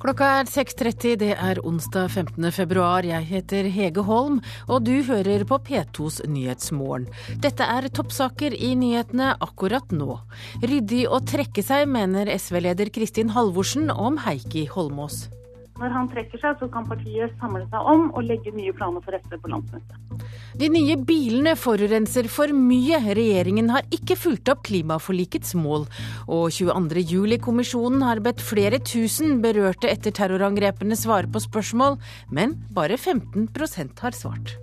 Klokka er 6.30, det er onsdag 15. februar. Jeg heter Hege Holm, og du hører på P2s Nyhetsmorgen. Dette er toppsaker i nyhetene akkurat nå. Ryddig å trekke seg, mener SV-leder Kristin Halvorsen om Heikki Holmås. Når han trekker seg, så kan partiet samle seg om og legge nye planer for SV på landsmøtet. De nye bilene forurenser for mye. Regjeringen har ikke fulgt opp klimaforlikets mål. Og 22.07-kommisjonen har bedt flere tusen berørte etter terrorangrepene svare på spørsmål, men bare 15% har svart.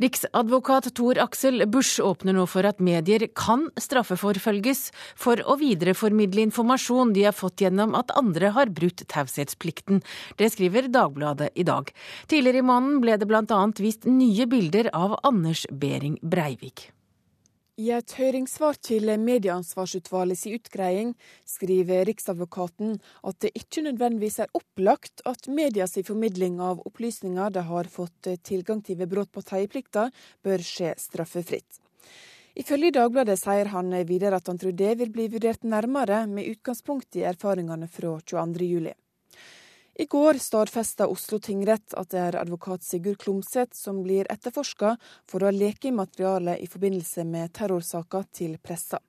Riksadvokat Tor Aksel Busch åpner nå for at medier kan straffeforfølges for å videreformidle informasjon de har fått gjennom at andre har brutt taushetsplikten. Det skriver Dagbladet i dag. Tidligere i måneden ble det bl.a. vist nye bilder av Anders Behring Breivik. I et høringssvar til Medieansvarsutvalgets utgreiing skriver Riksadvokaten at det ikke nødvendigvis er opplagt at medias formidling av opplysninger de har fått tilgang til ved brudd på teieplikta, bør skje straffefritt. Ifølge Dagbladet sier han videre at han tror det vil bli vurdert nærmere med utgangspunkt i erfaringene fra 22.07. I går stadfesta Oslo tingrett at det er advokat Sigurd Klomsæt som blir etterforska for å ha i materiale i forbindelse med terrorsaka til pressa.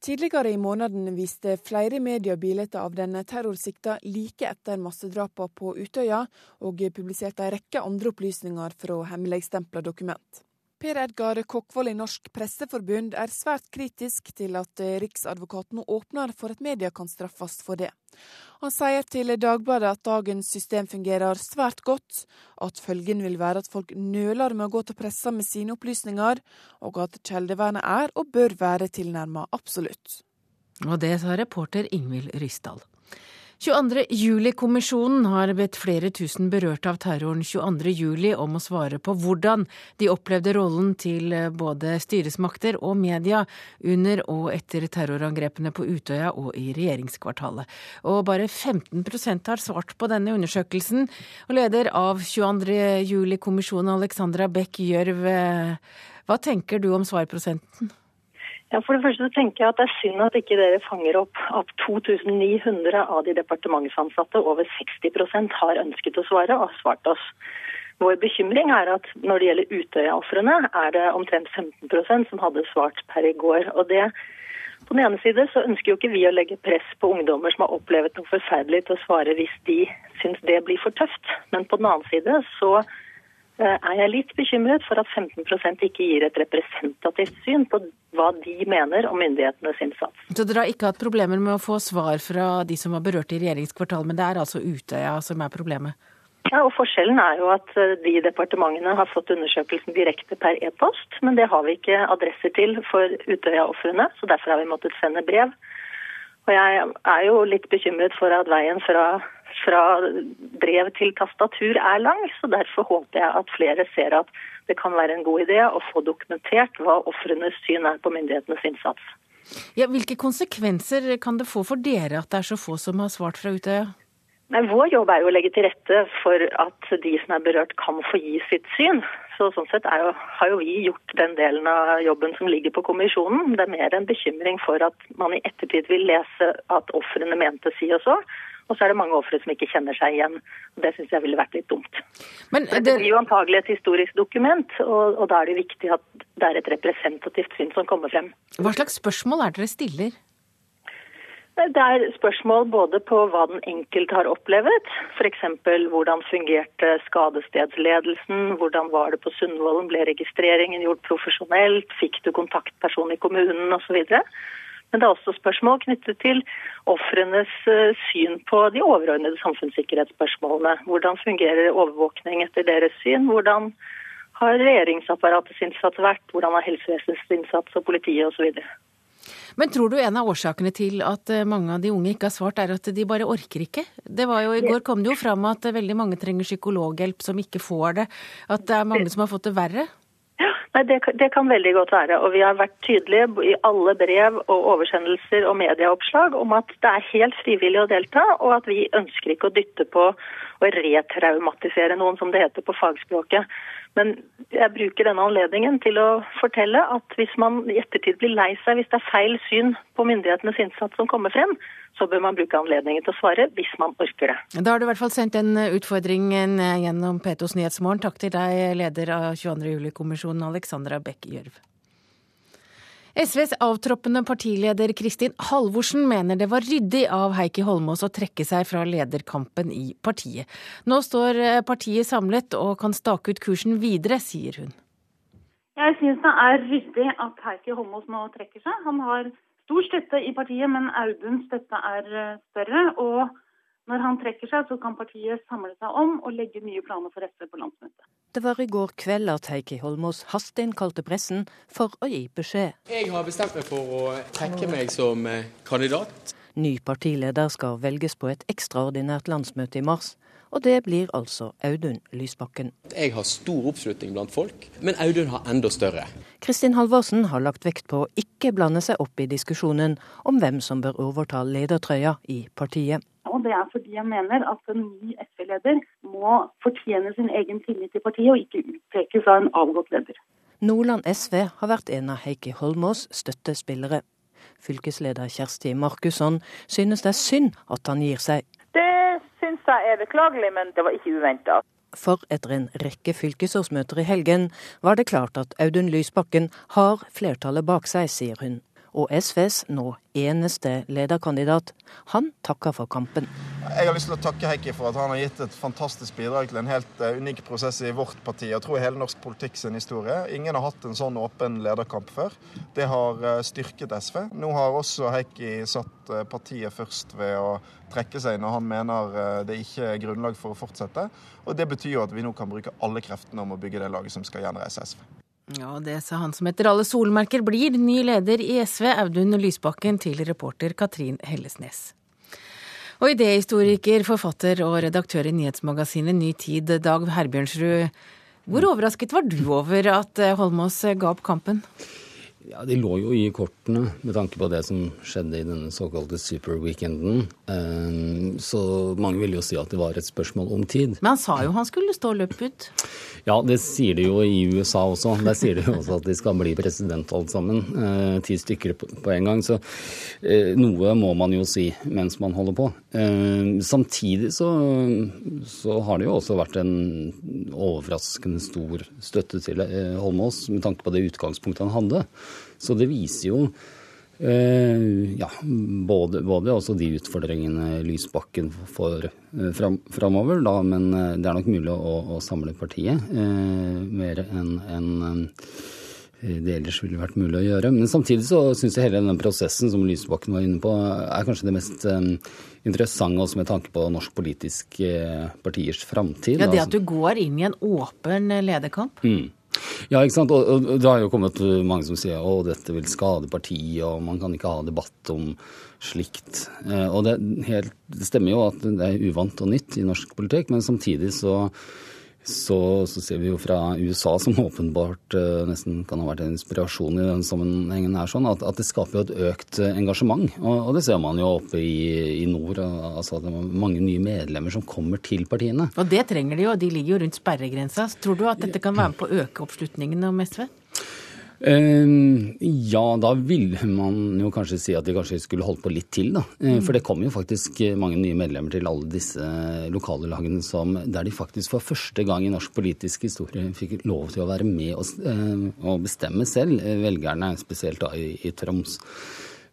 Tidligere i måneden viste flere medier bilder av den terrorsikta like etter massedrapene på Utøya, og publiserte en rekke andre opplysninger fra hemmeligstempla dokument. Per Edgar Kokkvold i Norsk Presseforbund er svært kritisk til at Riksadvokaten åpner for at media kan straffes for det. Han sier til Dagbladet at dagens system fungerer svært godt, at følgen vil være at folk nøler med å gå til pressa med sine opplysninger, og at kjeldevernet er og bør være tilnærma absolutt. Og det sa reporter Ingvild Ryssdal. 22.07-kommisjonen har bedt flere tusen berørte av terroren 22.07 om å svare på hvordan de opplevde rollen til både styresmakter og media under og etter terrorangrepene på Utøya og i regjeringskvartalet. Og bare 15% har svart på denne undersøkelsen. Og leder av 22.07-kommisjonen, Alexandra Beck Gjørv, hva tenker du om svarprosenten? Ja, For det første så tenker jeg at det er synd at ikke dere fanger opp at 2900 av de departementsansatte, over 60% har ønsket å svare og har svart oss. Vår bekymring er at når det gjelder Utøya-ofrene, er det omtrent 15 som hadde svart per i går. Og det, På den ene side så ønsker jo ikke vi å legge press på ungdommer som har opplevd noe forferdelig til å svare hvis de syns det blir for tøft. Men på den annen side så er jeg litt bekymret for at 15% ikke gir et representativt syn på hva de mener om myndighetenes innsats. Så dere har ikke hatt problemer med å få svar fra de som var berørt i regjeringskvartalet, men det er altså Utøya som er problemet? Ja, og Forskjellen er jo at eh, de departementene har fått undersøkelsen direkte per e-post, men det har vi ikke adresser til for Utøya-ofrene, så derfor har vi måttet sende brev. Og jeg er jo litt bekymret for at veien fra fra brev til tastatur er lang, så derfor håper jeg at flere ser at det kan være en god idé å få dokumentert hva ofrenes syn er på myndighetenes innsats. Ja, hvilke konsekvenser kan det få for dere at det er så få som har svart fra Utøya? Men vår jobb er jo å legge til rette for at de som er berørt kan få gi sitt syn. Så sånn sett jo, har jo vi gjort den delen av jobben som ligger på kommisjonen. Det er mer en bekymring for at man i ettertid vil lese at ofrene mente si og så, og så er det mange ofre som ikke kjenner seg igjen. og Det syns jeg ville vært litt dumt. Men det... det blir jo antagelig et historisk dokument, og, og da er det viktig at det er et representativt syn som kommer frem. Hva slags spørsmål er dere stiller? Det er spørsmål både på hva den enkelte har opplevd, f.eks. hvordan fungerte skadestedsledelsen, hvordan var det på Sundvolden, ble registreringen gjort profesjonelt, fikk du kontaktperson i kommunen osv. Men det er også spørsmål knyttet til ofrenes eh, syn på de overordnede samfunnssikkerhetsspørsmålene. Hvordan fungerer overvåkning etter deres syn? Hvordan har regjeringsapparatets innsats vært? Hvordan har helsevesenets innsats og politiet osv.? Men tror du en av årsakene til at eh, mange av de unge ikke har svart, er at de bare orker ikke? Det var jo, I går kom det jo fram at veldig mange trenger psykologhjelp som ikke får det. At det er mange som har fått det verre? Nei, det, det, kan veldig godt være. Og vi har vært tydelige i alle brev og oversendelser og medieoppslag om at det er helt frivillig å delta, og at vi ønsker ikke å dytte på å retraumatisere noen, som det heter på fagspråket. Men jeg bruker denne anledningen til å fortelle at hvis man i ettertid blir lei seg hvis det er feil syn på myndighetenes innsats som kommer frem, så bør man bruke anledningen til å svare hvis man orker det. Da har du i hvert fall sendt en utfordring gjennom P2s Nyhetsmorgen. Takk til deg, leder av 22. juli-kommisjonen, Alexandra Bech Gjørv. SVs avtroppende partileder Kristin Halvorsen mener det var ryddig av Heikki Holmås å trekke seg fra lederkampen i partiet. Nå står eh, partiet samlet og kan stake ut kursen videre, sier hun. Jeg syns det er ryddig at Heikki Holmås nå trekker seg. Han har stor støtte i partiet, men Auduns støtte er eh, større. og når han trekker seg, så kan partiet samle seg om og legge nye planer for SV på landsmøtet. Det var i går kveld at Heikki Holmås hasteinnkalte pressen for å gi beskjed. Jeg har bestemt meg for å trekke meg som eh, kandidat. Ny partileder skal velges på et ekstraordinært landsmøte i mars. Og det blir altså Audun Lysbakken. Jeg har stor oppslutning blant folk, men Audun har enda større. Kristin Halvorsen har lagt vekt på å ikke blande seg opp i diskusjonen om hvem som bør overta ledertrøya i partiet. Og det er fordi jeg mener at en ny SV-leder må fortjene sin egen tillit i partiet, og ikke utpekes av en avgått leder. Nordland SV har vært en av Heikki Holmås' støttespillere. Fylkesleder Kjersti Markusson synes det er synd at han gir seg syns jeg er beklagelig, men det var ikke uventa. For etter en rekke fylkesårsmøter i helgen var det klart at Audun Lysbakken har flertallet bak seg, sier hun og SVs nå eneste lederkandidat. Han takker for kampen. Jeg har lyst til å takke Heikki for at han har gitt et fantastisk bidrag til en helt eh, unik prosess i vårt parti. Jeg tror hele norsk politikk sin historie. Ingen har hatt en sånn åpen lederkamp før. Det har eh, styrket SV. Nå har også Heikki satt eh, partiet først ved å trekke seg når han mener det ikke er grunnlag for å fortsette. Og Det betyr jo at vi nå kan bruke alle kreftene om å bygge det laget som skal gjenreise SV. Ja, det sa han som etter alle solmerker blir ny leder i SV, Audun Lysbakken, til reporter Katrin Hellesnes. Og idéhistoriker, forfatter og redaktør i nyhetsmagasinet Ny Tid, Dag Herbjørnsrud. Hvor overrasket var du over at Holmås ga opp kampen? Ja, De lå jo i kortene med tanke på det som skjedde i denne såkalte superweekenden. Eh, så mange ville jo si at det var et spørsmål om tid. Men han sa jo han skulle stå løpet ut? Ja, det sier de jo i USA også. Der sier de jo også at de skal bli president alle sammen. Eh, ti stykker på en gang. Så eh, noe må man jo si mens man holder på. Samtidig så, så har det jo også vært en overraskende stor støtte til Holmås med tanke på det utgangspunktet han hadde. Så det viser jo eh, ja, både, både, også de utfordringene Lysbakken får uh, fram, framover, da, men uh, det er nok mulig å, å samle partiet mer enn en, det ellers ville vært mulig å gjøre. Men samtidig så syns jeg hele den prosessen som Lysbakken var inne på, er kanskje det mest interessante også med tanke på norsk politisk partiers framtid. Ja, Det at du går inn i en åpen lederkamp? Mm. Ja, ikke sant. Og, og, det har jo kommet mange som sier at dette vil skade partiet, og man kan ikke ha debatt om slikt. Eh, og det, helt, det stemmer jo at det er uvant og nytt i norsk politikk, men samtidig så så, så, ser vi jo fra USA, som åpenbart uh, nesten kan ha vært en inspirasjon i den sammenhengen, her, sånn, at, at, det skaper jo et økt uh, engasjement. Og, og, det ser man jo oppe i, i nord. altså at Det er mange nye medlemmer som kommer til partiene. Og det trenger de jo, de ligger jo rundt sperregrensa. Tror du at dette kan være med på å øke oppslutningen om SV? Uh, ja, da ville man jo kanskje si at de kanskje skulle holdt på litt til, da. Uh, for det kom jo faktisk mange nye medlemmer til alle disse lokale lagene som, der de faktisk for første gang i norsk politisk historie fikk lov til å være med og, og bestemme selv, velgerne, spesielt da i, i Troms.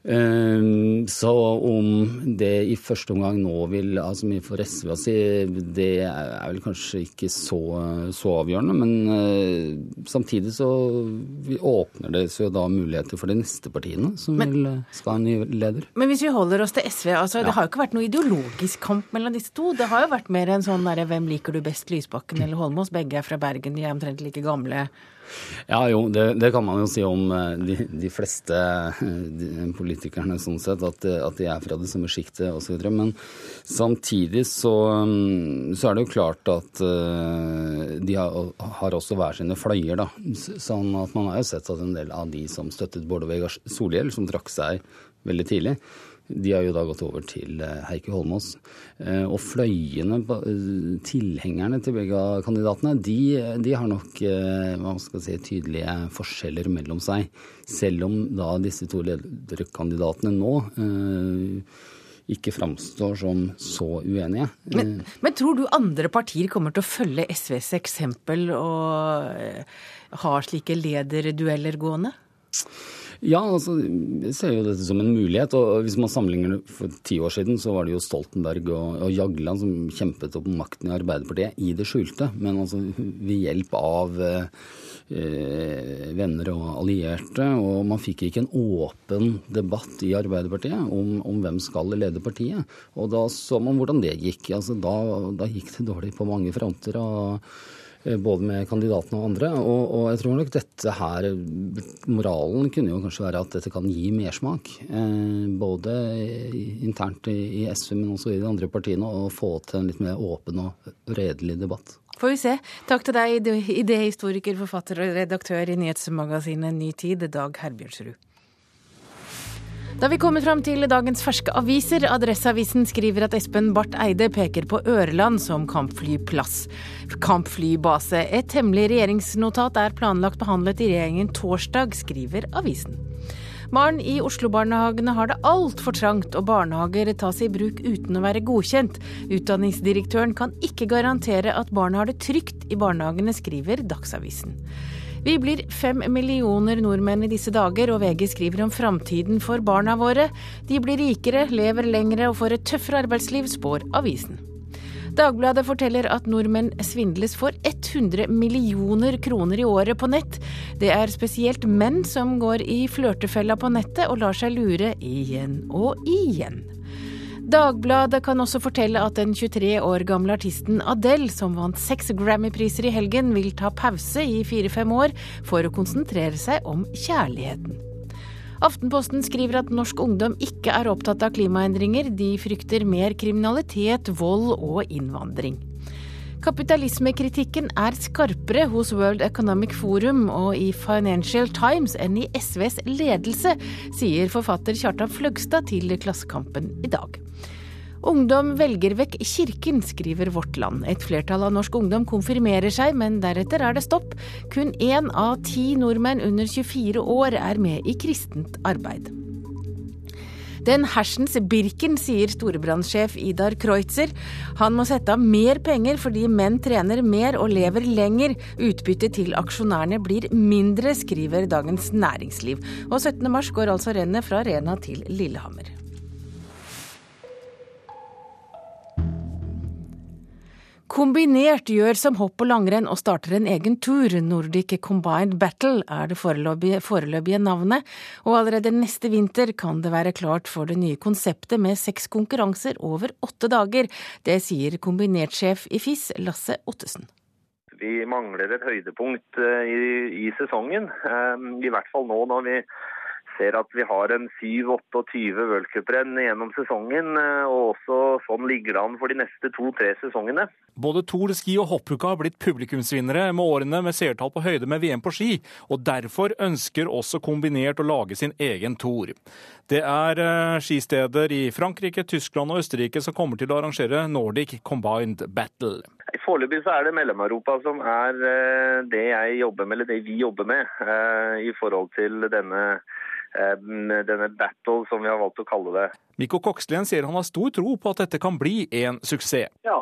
Ehm, så om det i første omgang nå vil altså mye for SV å si, det er vel kanskje ikke så, så avgjørende. Men uh, samtidig så åpner det seg da muligheter for de neste partiene som men, vil skal ha en ny leder. Men hvis vi holder oss til SV, altså ja. det har jo ikke vært noe ideologisk kamp mellom disse to. Det har jo vært mer en sånn derre hvem liker du best, Lysbakken eller Holmås? Begge er fra Bergen, de er omtrent like gamle. Ja jo, det, det, kan man jo si om eh, de, de fleste de politikerne sånn sett, at, at, de er fra det samme sjiktet osv. Men samtidig så, mm, så, er det jo klart at de har, har også hver sine fløyer, da. Sånn at man har jo sett at en del av de som støttet Bård Vegar Solhjell, som trakk seg veldig tidlig, de har jo da gått over til eh, Heikki Holmås. Eh, og fløyene, eh, tilhengerne til begge kandidatene, de, de har nok hva skal si, tydelige forskjeller mellom seg. Selv om da disse to lederkandidatene nå ikke framstår som så uenige. Men, men, tror du andre partier kommer til å følge SVs eksempel og har slike lederdueller gående? Ja, altså, jeg ser jo dette som en mulighet. og Hvis man sammenligner for ti år siden, så var det jo Stoltenberg og, og Jagland som kjempet opp makten i Arbeiderpartiet i det skjulte. Men altså ved hjelp av eh, venner og allierte. Og man fikk ikke en åpen debatt i Arbeiderpartiet om, om hvem skal lede partiet. Og da så man hvordan det gikk. Altså, da, da gikk det dårlig på mange fronter. og både med kandidatene og andre. Og, og, jeg tror nok dette her Moralen kunne jo kanskje være at dette kan gi mersmak. Eh, både internt i SV, men også i de andre partiene. Og få til en litt mer åpen og redelig debatt. Får vi se. Takk til deg, idéhistoriker, forfatter og redaktør i nyhetsmagasinet Ny Tid, Dag Herbjørnsrud. Da vi kommer fram til dagens ferske aviser. Adresseavisen skriver at Espen Barth Eide peker på Ørland som kampflyplass. Kampflybase. Et hemmelig regjeringsnotat er planlagt behandlet i regjeringen torsdag, skriver avisen. Barn i Oslo-barnehagene har det altfor trangt, og barnehager tas i bruk uten å være godkjent. Utdanningsdirektøren kan ikke garantere at barna har det trygt i barnehagene, skriver Dagsavisen. Vi blir fem millioner nordmenn i disse dager, og VG skriver om framtiden for barna våre. De blir rikere, lever lengre og får et tøffere arbeidsliv, spår avisen. Dagbladet forteller at nordmenn svindles for 100 millioner kroner i året på nett. Det er spesielt menn som går i flørtefella på nettet og lar seg lure igjen og igjen. Dagbladet kan også fortelle at den 23 år gamle artisten Adele, som vant seks Grammy-priser i helgen, vil ta pause i fire-fem år for å konsentrere seg om kjærligheten. Aftenposten skriver at norsk ungdom ikke er opptatt av klimaendringer, de frykter mer kriminalitet, vold og innvandring. Kapitalismekritikken er skarpere hos World Economic Forum og i Financial Times enn i SVs ledelse, sier forfatter Kjartan Fløgstad til Klassekampen i dag. Ungdom velger vekk kirken, skriver Vårt Land. Et flertall av norsk ungdom konfirmerer seg, men deretter er det stopp. Kun én av ti nordmenn under 24 år er med i kristent arbeid. Den hersens Birken, sier storebrannsjef Idar Kreutzer. Han må sette av mer penger fordi menn trener mer og lever lenger. Utbyttet til aksjonærene blir mindre, skriver Dagens Næringsliv. Og 17. mars går altså rennet fra Rena til Lillehammer. Kombinert gjør som hopp og langrenn og starter en egen tur. Nordic Combined Battle er det foreløpige, foreløpige navnet, og allerede neste vinter kan det være klart for det nye konseptet med seks konkurranser over åtte dager. Det sier kombinertsjef i FIS, Lasse Ottesen. Vi mangler et høydepunkt eh, i, i sesongen, eh, i hvert fall nå når vi ser at vi har en 7-28 v-cuprenn gjennom sesongen, eh, og også sånn ligger det an for de neste to-tre sesongene. Både Tour Ski og hoppuka har blitt publikumsvinnere med årene med seertall på høyde med VM på ski, og derfor ønsker også kombinert å lage sin egen tour. Det er eh, skisteder i Frankrike, Tyskland og Østerrike som kommer til å arrangere Nordic Combined Battle. Foreløpig så er det Mellom-Europa som er eh, det jeg jobber med, eller det vi jobber med, i forhold til denne denne battle, som vi har valgt å kalle det. Mikko Kokslien sier han har stor tro på at dette kan bli en suksess. Ja,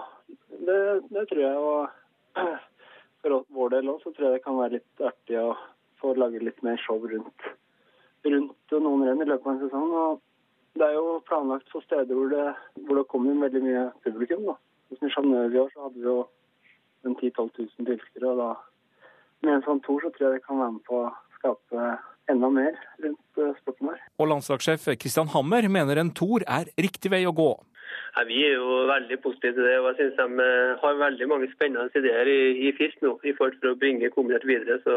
det, det tror jeg. Og for vår del også, så tror jeg det kan være litt artig å få lage litt mer show rundt, rundt noen renn i løpet av en sesong. Og det er jo planlagt for steder hvor det, hvor det kommer veldig mye publikum. da. Hvis vi Chanel i år så hadde vi jo 10 000-12 000 tilskuere. og da med en sånn tour så tror jeg det kan være med på å skape enda mer rundt eh, sporten her. Og landslagssjef Kristian Hammer mener en Tor er riktig vei å gå. Ja, vi er jo veldig positive til det. og jeg synes De har veldig mange spennende ideer i, i FIS nå i forhold til å bringe kombinert videre. så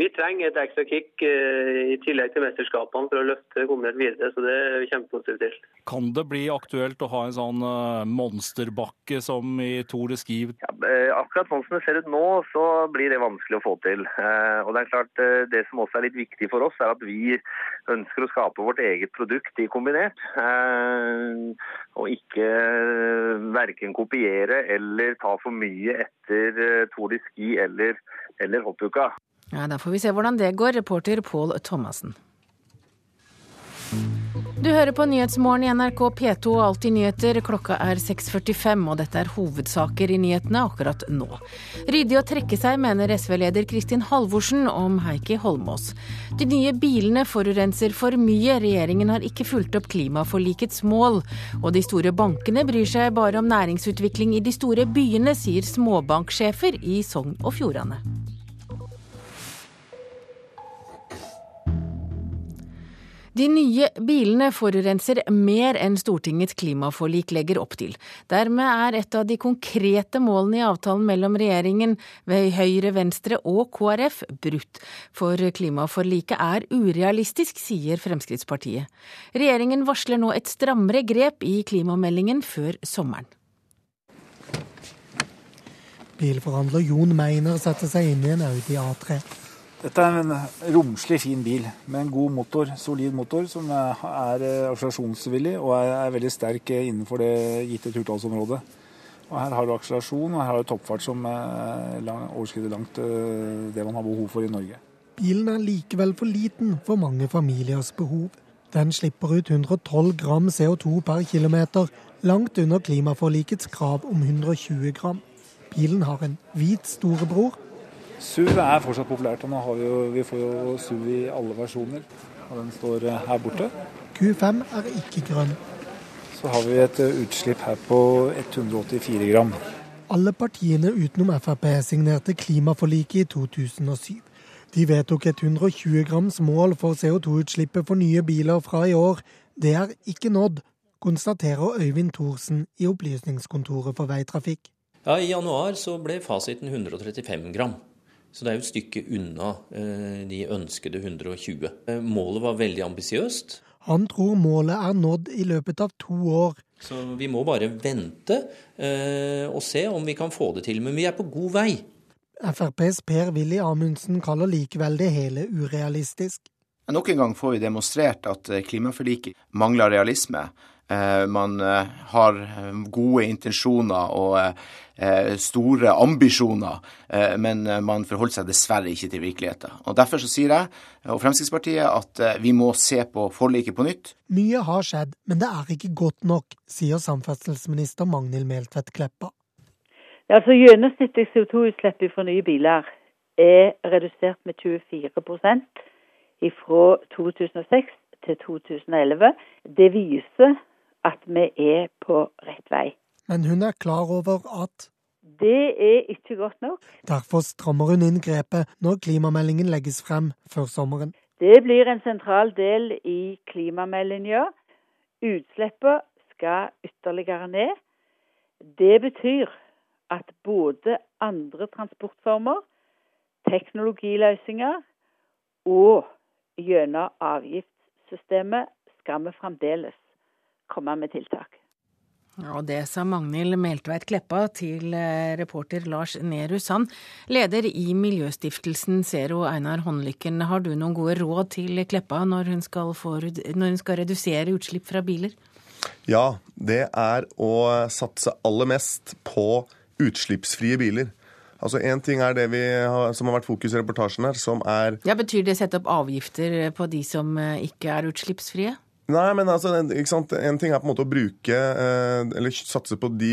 vi trenger et ekstra kick i tillegg til mesterskapene for å løfte kombinert videre. så Det er vi kjempepositive til. Kan det bli aktuelt å ha en sånn monsterbakke som i Tour de Ski? Ja, akkurat sånn som det ser ut nå, så blir det vanskelig å få til. Og Det er klart, det som også er litt viktig for oss, er at vi ønsker å skape vårt eget produkt i kombinert. Og ikke verken kopiere eller ta for mye etter Tour de Ski eller, eller hoppuka. Ja, Da får vi se hvordan det går, reporter Pål Thomassen. Du hører på Nyhetsmorgen i NRK P2 og Alltid nyheter. Klokka er 6.45, og dette er hovedsaker i nyhetene akkurat nå. Ryddig å trekke seg, mener SV-leder Kristin Halvorsen om Heikki Holmås. De nye bilene forurenser for mye, regjeringen har ikke fulgt opp klimaforlikets mål. Og de store bankene bryr seg bare om næringsutvikling i de store byene, sier småbanksjefer i Sogn og Fjordane. De nye bilene forurenser mer enn Stortingets klimaforlik legger opp til. Dermed er et av de konkrete målene i avtalen mellom regjeringen ved Høyre, Venstre og KrF brutt. For klimaforliket er urealistisk, sier Fremskrittspartiet. Regjeringen varsler nå et strammere grep i klimameldingen før sommeren. Bilforhandler Jon Meiner setter seg inn i en Audi A3. Dette er en romslig, fin bil med en god motor, solid motor, som er akselerasjonsvillig og er veldig sterk innenfor det gitte turtallsområdet. Og Her har du akselerasjon og her har du toppfart som overskrider langt det man har behov for i Norge. Bilen er likevel for liten for mange familiers behov. Den slipper ut 112 gram CO2 per kilometer, langt under klimaforlikets krav om 120 gram. Bilen har en hvit storebror SUV er fortsatt populært. og nå har Vi jo, vi får jo SUV i alle versjoner. og Den står her borte. Q5 er ikke grønn. Så har vi et utslipp her på 184 gram. Alle partiene utenom Frp signerte klimaforliket i 2007. De vedtok et 120 grams mål for CO2-utslippet for nye biler fra i år. Det er ikke nådd, konstaterer Øyvind Thorsen i Opplysningskontoret for veitrafikk. Ja, I januar så ble fasiten 135 gram. Så det er jo et stykke unna de ønskede 120. Målet var veldig ambisiøst. Han tror målet er nådd i løpet av to år. Så vi må bare vente og se om vi kan få det til. Men vi er på god vei. FrPs Per-Willy Amundsen kaller likevel det hele urealistisk. Nok en gang får vi demonstrert at klimaforliket mangler realisme. Man har gode intensjoner og store ambisjoner, men man forholder seg dessverre ikke til virkeligheten. Og Derfor så sier jeg og Fremskrittspartiet at vi må se på forliket på nytt. Mye har skjedd, men det er ikke godt nok, sier samferdselsminister Magnhild Meltvedt Kleppa. Altså Gjennomsnittlig CO2-utslipp fra nye biler er redusert med 24% fra 2006 til 2011. Det viser at vi er på rett vei. Men hun er klar over at Det er ikke godt nok. Derfor strammer hun inn grepet når klimameldingen legges frem før sommeren. Det blir en sentral del i klimameldinga. Utslippene skal ytterligere ned. Det betyr at både andre transportformer, teknologiløsninger og gjennom avgiftssystemet skal vi fremdeles komme med tiltak. Og det sa Magnhild Meltveit Kleppa til reporter Lars Nehru Sand. Leder i Miljøstiftelsen Zero, Einar Håndlykken. Har du noen gode råd til Kleppa når hun skal, forud, når hun skal redusere utslipp fra biler? Ja, det er å satse aller mest på utslippsfrie biler. Altså Én ting er det vi har, som har vært fokus i reportasjen her, som er Ja, Betyr det å sette opp avgifter på de som ikke er utslippsfrie? Nei, men altså? En ting er på en måte å bruke, eller satse på de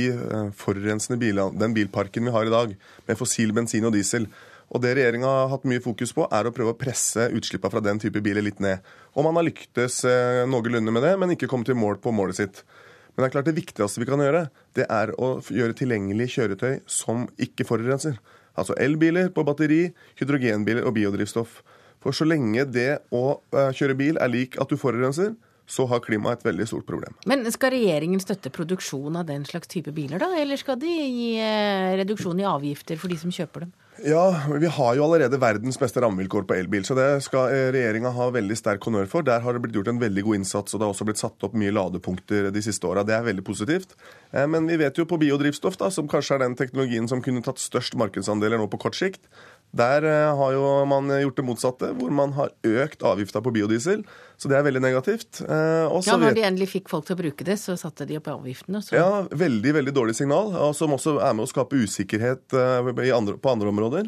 forurensende bilene, den bilparken vi har i dag, med fossil bensin og diesel. Og Det regjeringa har hatt mye fokus på, er å prøve å presse utslippene fra den type biler litt ned. Og man har lyktes noenlunde med det, men ikke kommet til mål på målet sitt. Men det er klart det viktigste vi kan gjøre, det er å gjøre tilgjengelig kjøretøy som ikke forurenser. Altså elbiler på batteri, hydrogenbiler og biodrivstoff. For så lenge det å kjøre bil er lik at du forurenser, så har klimaet et veldig stort problem. Men skal regjeringen støtte produksjon av den slags type biler, da? Eller skal de gi eh, reduksjon i avgifter for de som kjøper dem? Ja, vi har jo allerede verdens beste rammevilkår på elbil, så det skal eh, regjeringa ha veldig sterk honnør for. Der har det blitt gjort en veldig god innsats, og det har også blitt satt opp mye ladepunkter de siste åra. Det er veldig positivt. Eh, men vi vet jo på biodrivstoff, da, som kanskje er den teknologien som kunne tatt størst markedsandeler nå på kort sikt, der eh, har jo man gjort det motsatte, hvor man har økt avgifta på biodiesel. Så det er veldig negativt. Også ja, Når de endelig fikk folk til å bruke det, så satte de opp avgiftene. Så... Ja, veldig veldig dårlig signal, som også er med å skape usikkerhet på andre områder.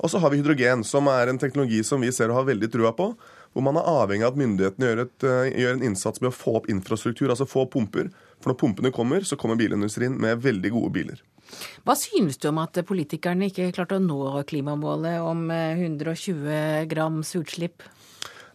Og så har vi hydrogen, som er en teknologi som vi ser og har veldig trua på. Hvor man er avhengig av at myndighetene gjør, et, eh, gjør, en innsats med å få opp infrastruktur, altså få pumper. For når pumpene kommer, så kommer bilindustrien med veldig gode biler. Hva synes du om at politikerne ikke klarte å nå klimamålet om 120 eh, grams utslipp?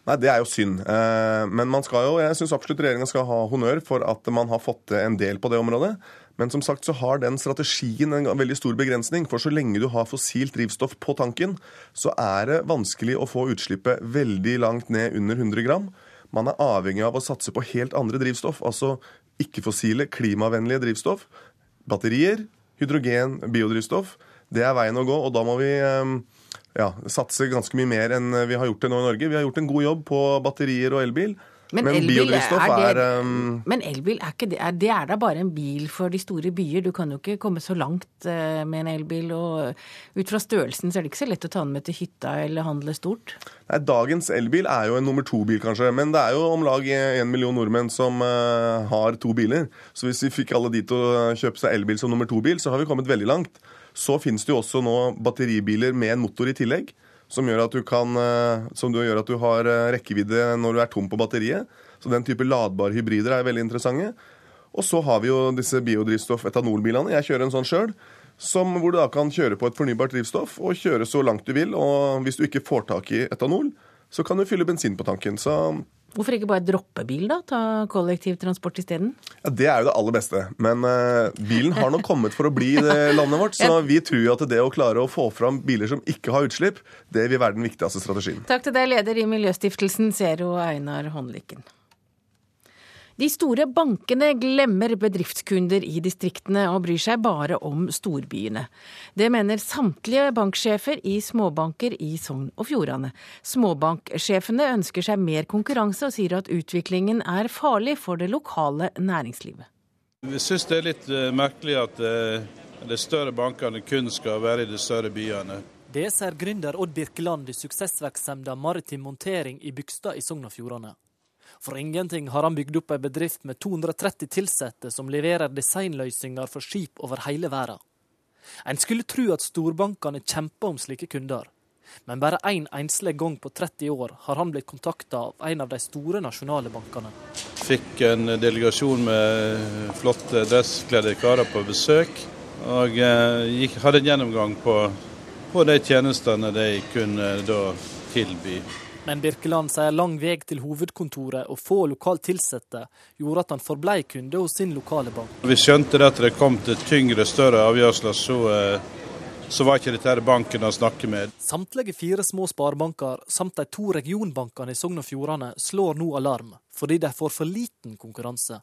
Nei, Det er jo synd. Eh, men man skal jo, jeg syns absolutt regjeringa skal ha honnør for at man har fått til en del på det området. Men som sagt så har den strategien en veldig stor begrensning. For så lenge du har fossilt drivstoff på tanken, så er det vanskelig å få utslippet veldig langt ned under 100 gram. Man er avhengig av å satse på helt andre drivstoff, altså ikke-fossile, klimavennlige drivstoff. Batterier, hydrogen, biodrivstoff. Det er veien å gå, og da må vi ehm, ja, satse ganske mye mer enn vi har gjort det nå i Norge. Vi har gjort en god jobb på batterier og elbil. Men, men biodrivstoff er, det, er um... Men elbil er ikke det. Er, det er da bare en bil for de store byer. Du kan jo ikke komme så langt uh, med en elbil. Og ut fra størrelsen så er det ikke så lett å ta den med til hytta eller handle stort. Nei, Dagens elbil er jo en nummer to-bil, kanskje. Men det er jo om lag en million nordmenn som uh, har to biler. Så hvis vi fikk alle de til å kjøpe seg elbil som nummer to-bil, så har vi kommet veldig langt. Så finnes det jo også nå batteribiler med en motor i tillegg som gjør at du, kan, eh, som gjør at du har eh, rekkevidde når du er tom på batteriet. Så den type ladbare hybrider er veldig interessante. Og så har vi jo disse biodrivstoff-etanolbilene. Jeg kjører en sånn sjøl. Hvor du da kan kjøre på et fornybart drivstoff og kjøre så langt du vil. Og hvis du ikke får tak i etanol, så kan du fylle bensin på tanken. Så Hvorfor ikke bare droppe bil, da? Ta kollektivtransport isteden? Ja, Det er jo det aller beste. Men uh, bilen har nok kommet for å bli i det landet vårt. Så vi tror jo at det å klare å få fram biler som ikke har utslipp, det vil være den viktigste strategien. Takk til deg, leder i Miljøstiftelsen, Zero Einar Håndlykken. De store bankene glemmer bedriftskunder i distriktene og bryr seg bare om storbyene. Det mener samtlige banksjefer i småbanker i Sogn og Fjordane. Småbanksjefene ønsker seg mer konkurranse og sier at utviklingen er farlig for det lokale næringslivet. Vi syns det er litt eh, merkelig at eh, de større bankene kun skal være i de større byene. Det sier gründer Odd Birkeland i suksessvirksomheten Maritim Montering i Bygstad i Sogn og Fjordane. For ingenting har han bygd opp ei bedrift med 230 ansatte som leverer designløsninger for skip over hele verden. En skulle tro at storbankene kjemper om slike kunder. Men bare én en enslig gang på 30 år har han blitt kontakta av en av de store nasjonale bankene. Fikk en delegasjon med flotte dresskledde karer på besøk. Og eh, gikk, hadde en gjennomgang på, på de tjenestene de kunne da tilby. Men Birkeland sier lang vei til hovedkontoret og få lokalt ansatte gjorde at han forblei kunde hos sin lokale bank. Vi skjønte at det kom til tyngre, større avgjørelser, så, eh, så var ikke dette banken å snakke med. Samtlige fire små sparebanker samt de to regionbankene i Sogn og Fjordane slår nå alarm, fordi de får for liten konkurranse.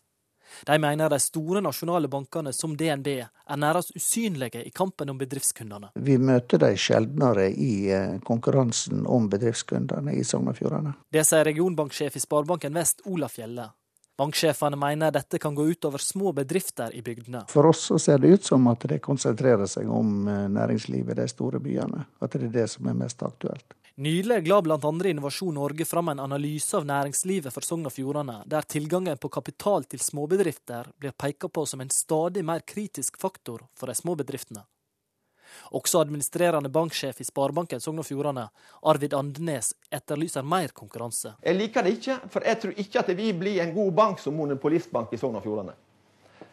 De mener de store nasjonale bankene som DNB er nærmest usynlige i kampen om bedriftskundene. Vi møter de sjeldnere i eh, konkurransen om bedriftskundene i Sogn og Fjordane. Det sier regionbanksjef i Sparebanken Vest, Olaf Fjelle. Banksjefene mener dette kan gå utover små bedrifter i bygdene. For oss så ser det ut som at det konsentrerer seg om eh, næringslivet i de store byene. At det er det som er mest aktuelt. Nylig la bl.a. Innovasjon Norge fram en analyse av næringslivet for Sogn og Fjordane, der tilgangen på kapital til småbedrifter blir pekt på som en stadig mer kritisk faktor for de små bedriftene. Også administrerende banksjef i Sparebanken Sogn og Fjordane, Arvid Andenes, etterlyser mer konkurranse. Jeg liker det ikke, for jeg tror ikke at vi blir en god bank som monopolistbank i Sogn og Fjordane.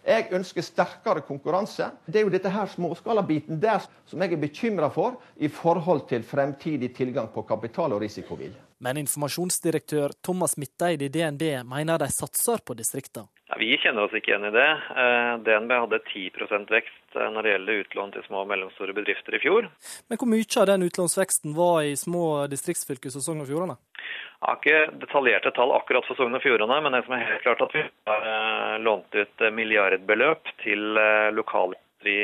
Jeg ønsker sterkere konkurranse. Det er jo dette her småskalabiten der som jeg er bekymra for i forhold til fremtidig tilgang på kapital og risikovilje. Men informasjonsdirektør Thomas Midteid i DNB mener de satser på distriktene. Ja, vi kjenner oss ikke igjen i det. Eh, DNB hadde 10 vekst eh, når det gjelder utlån til små og mellomstore bedrifter i fjor. Men hvor mye av den utlånsveksten var i små distriktsfylker som Sogn og Fjordane? Jeg har ikke detaljerte tall akkurat for Sogn og Fjordane, men det som er helt klart at vi har eh, lånt ut milliardbeløp til lokale i,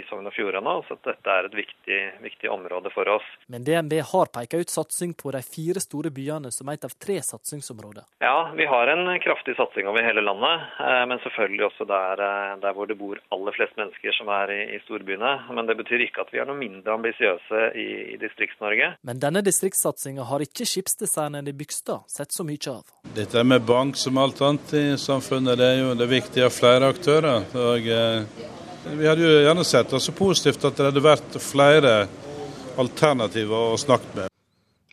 i Sogn og Fjordane. Så dette er et viktig, viktig, område for oss. Men DNB har pekt ut satsing på de fire store byene som et av tre satsingsområder? Ja, vi har en kraftig satsing over hele landet. Eh, men selvfølgelig også der, eh, der hvor det bor aller flest mennesker som er i, i storbyene. Men det betyr ikke at vi er noe mindre ambisiøse i, i Distrikts-Norge. Men denne distriktssatsinga har ikke skipsdesignen i Bygstad sett så mye av. Dette med bank som alt annet i samfunnet, det er jo det viktige av flere aktører. Og eh, vi hadde jo gjerne sett det så positivt at det hadde vært flere alternativer å snakke med.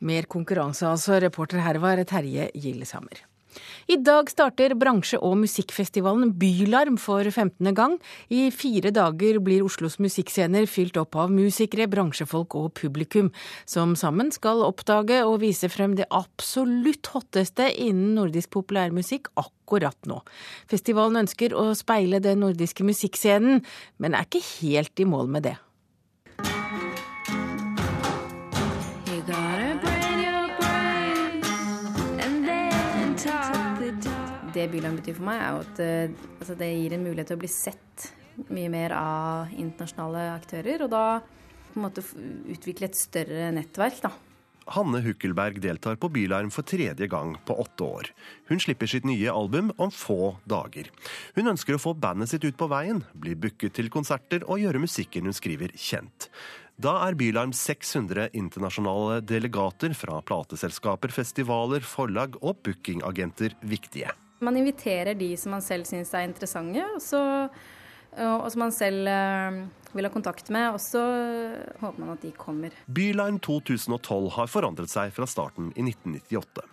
Mer konkurranse altså. Reporter her var Terje Gilleshammer. I dag starter bransje- og musikkfestivalen Bylarm for 15. gang. I fire dager blir Oslos musikkscener fylt opp av musikere, bransjefolk og publikum, som sammen skal oppdage og vise frem det absolutt hotteste innen nordisk populærmusikk akkurat nå. Festivalen ønsker å speile den nordiske musikkscenen, men er ikke helt i mål med det. Det Byland betyr for meg, er jo at eh, altså, det gir en mulighet til å bli sett mye mer av internasjonale aktører. Og da på en måte utvikle et større nettverk, da. Hanne Hukkelberg deltar på Bylarm for tredje gang på åtte år. Hun slipper sitt nye album om få dager. Hun ønsker å få bandet sitt ut på veien, bli booket til konserter og gjøre musikken hun skriver, kjent. Da er Bylarm 600 internasjonale delegater fra plateselskaper, festivaler, forlag og bookingagenter viktige. Man inviterer de som man selv syns er interessante, og, så, og som man selv eh, vil ha kontakt med. Og så håper man at de kommer. Byline 2012 har forandret seg fra starten i 1998.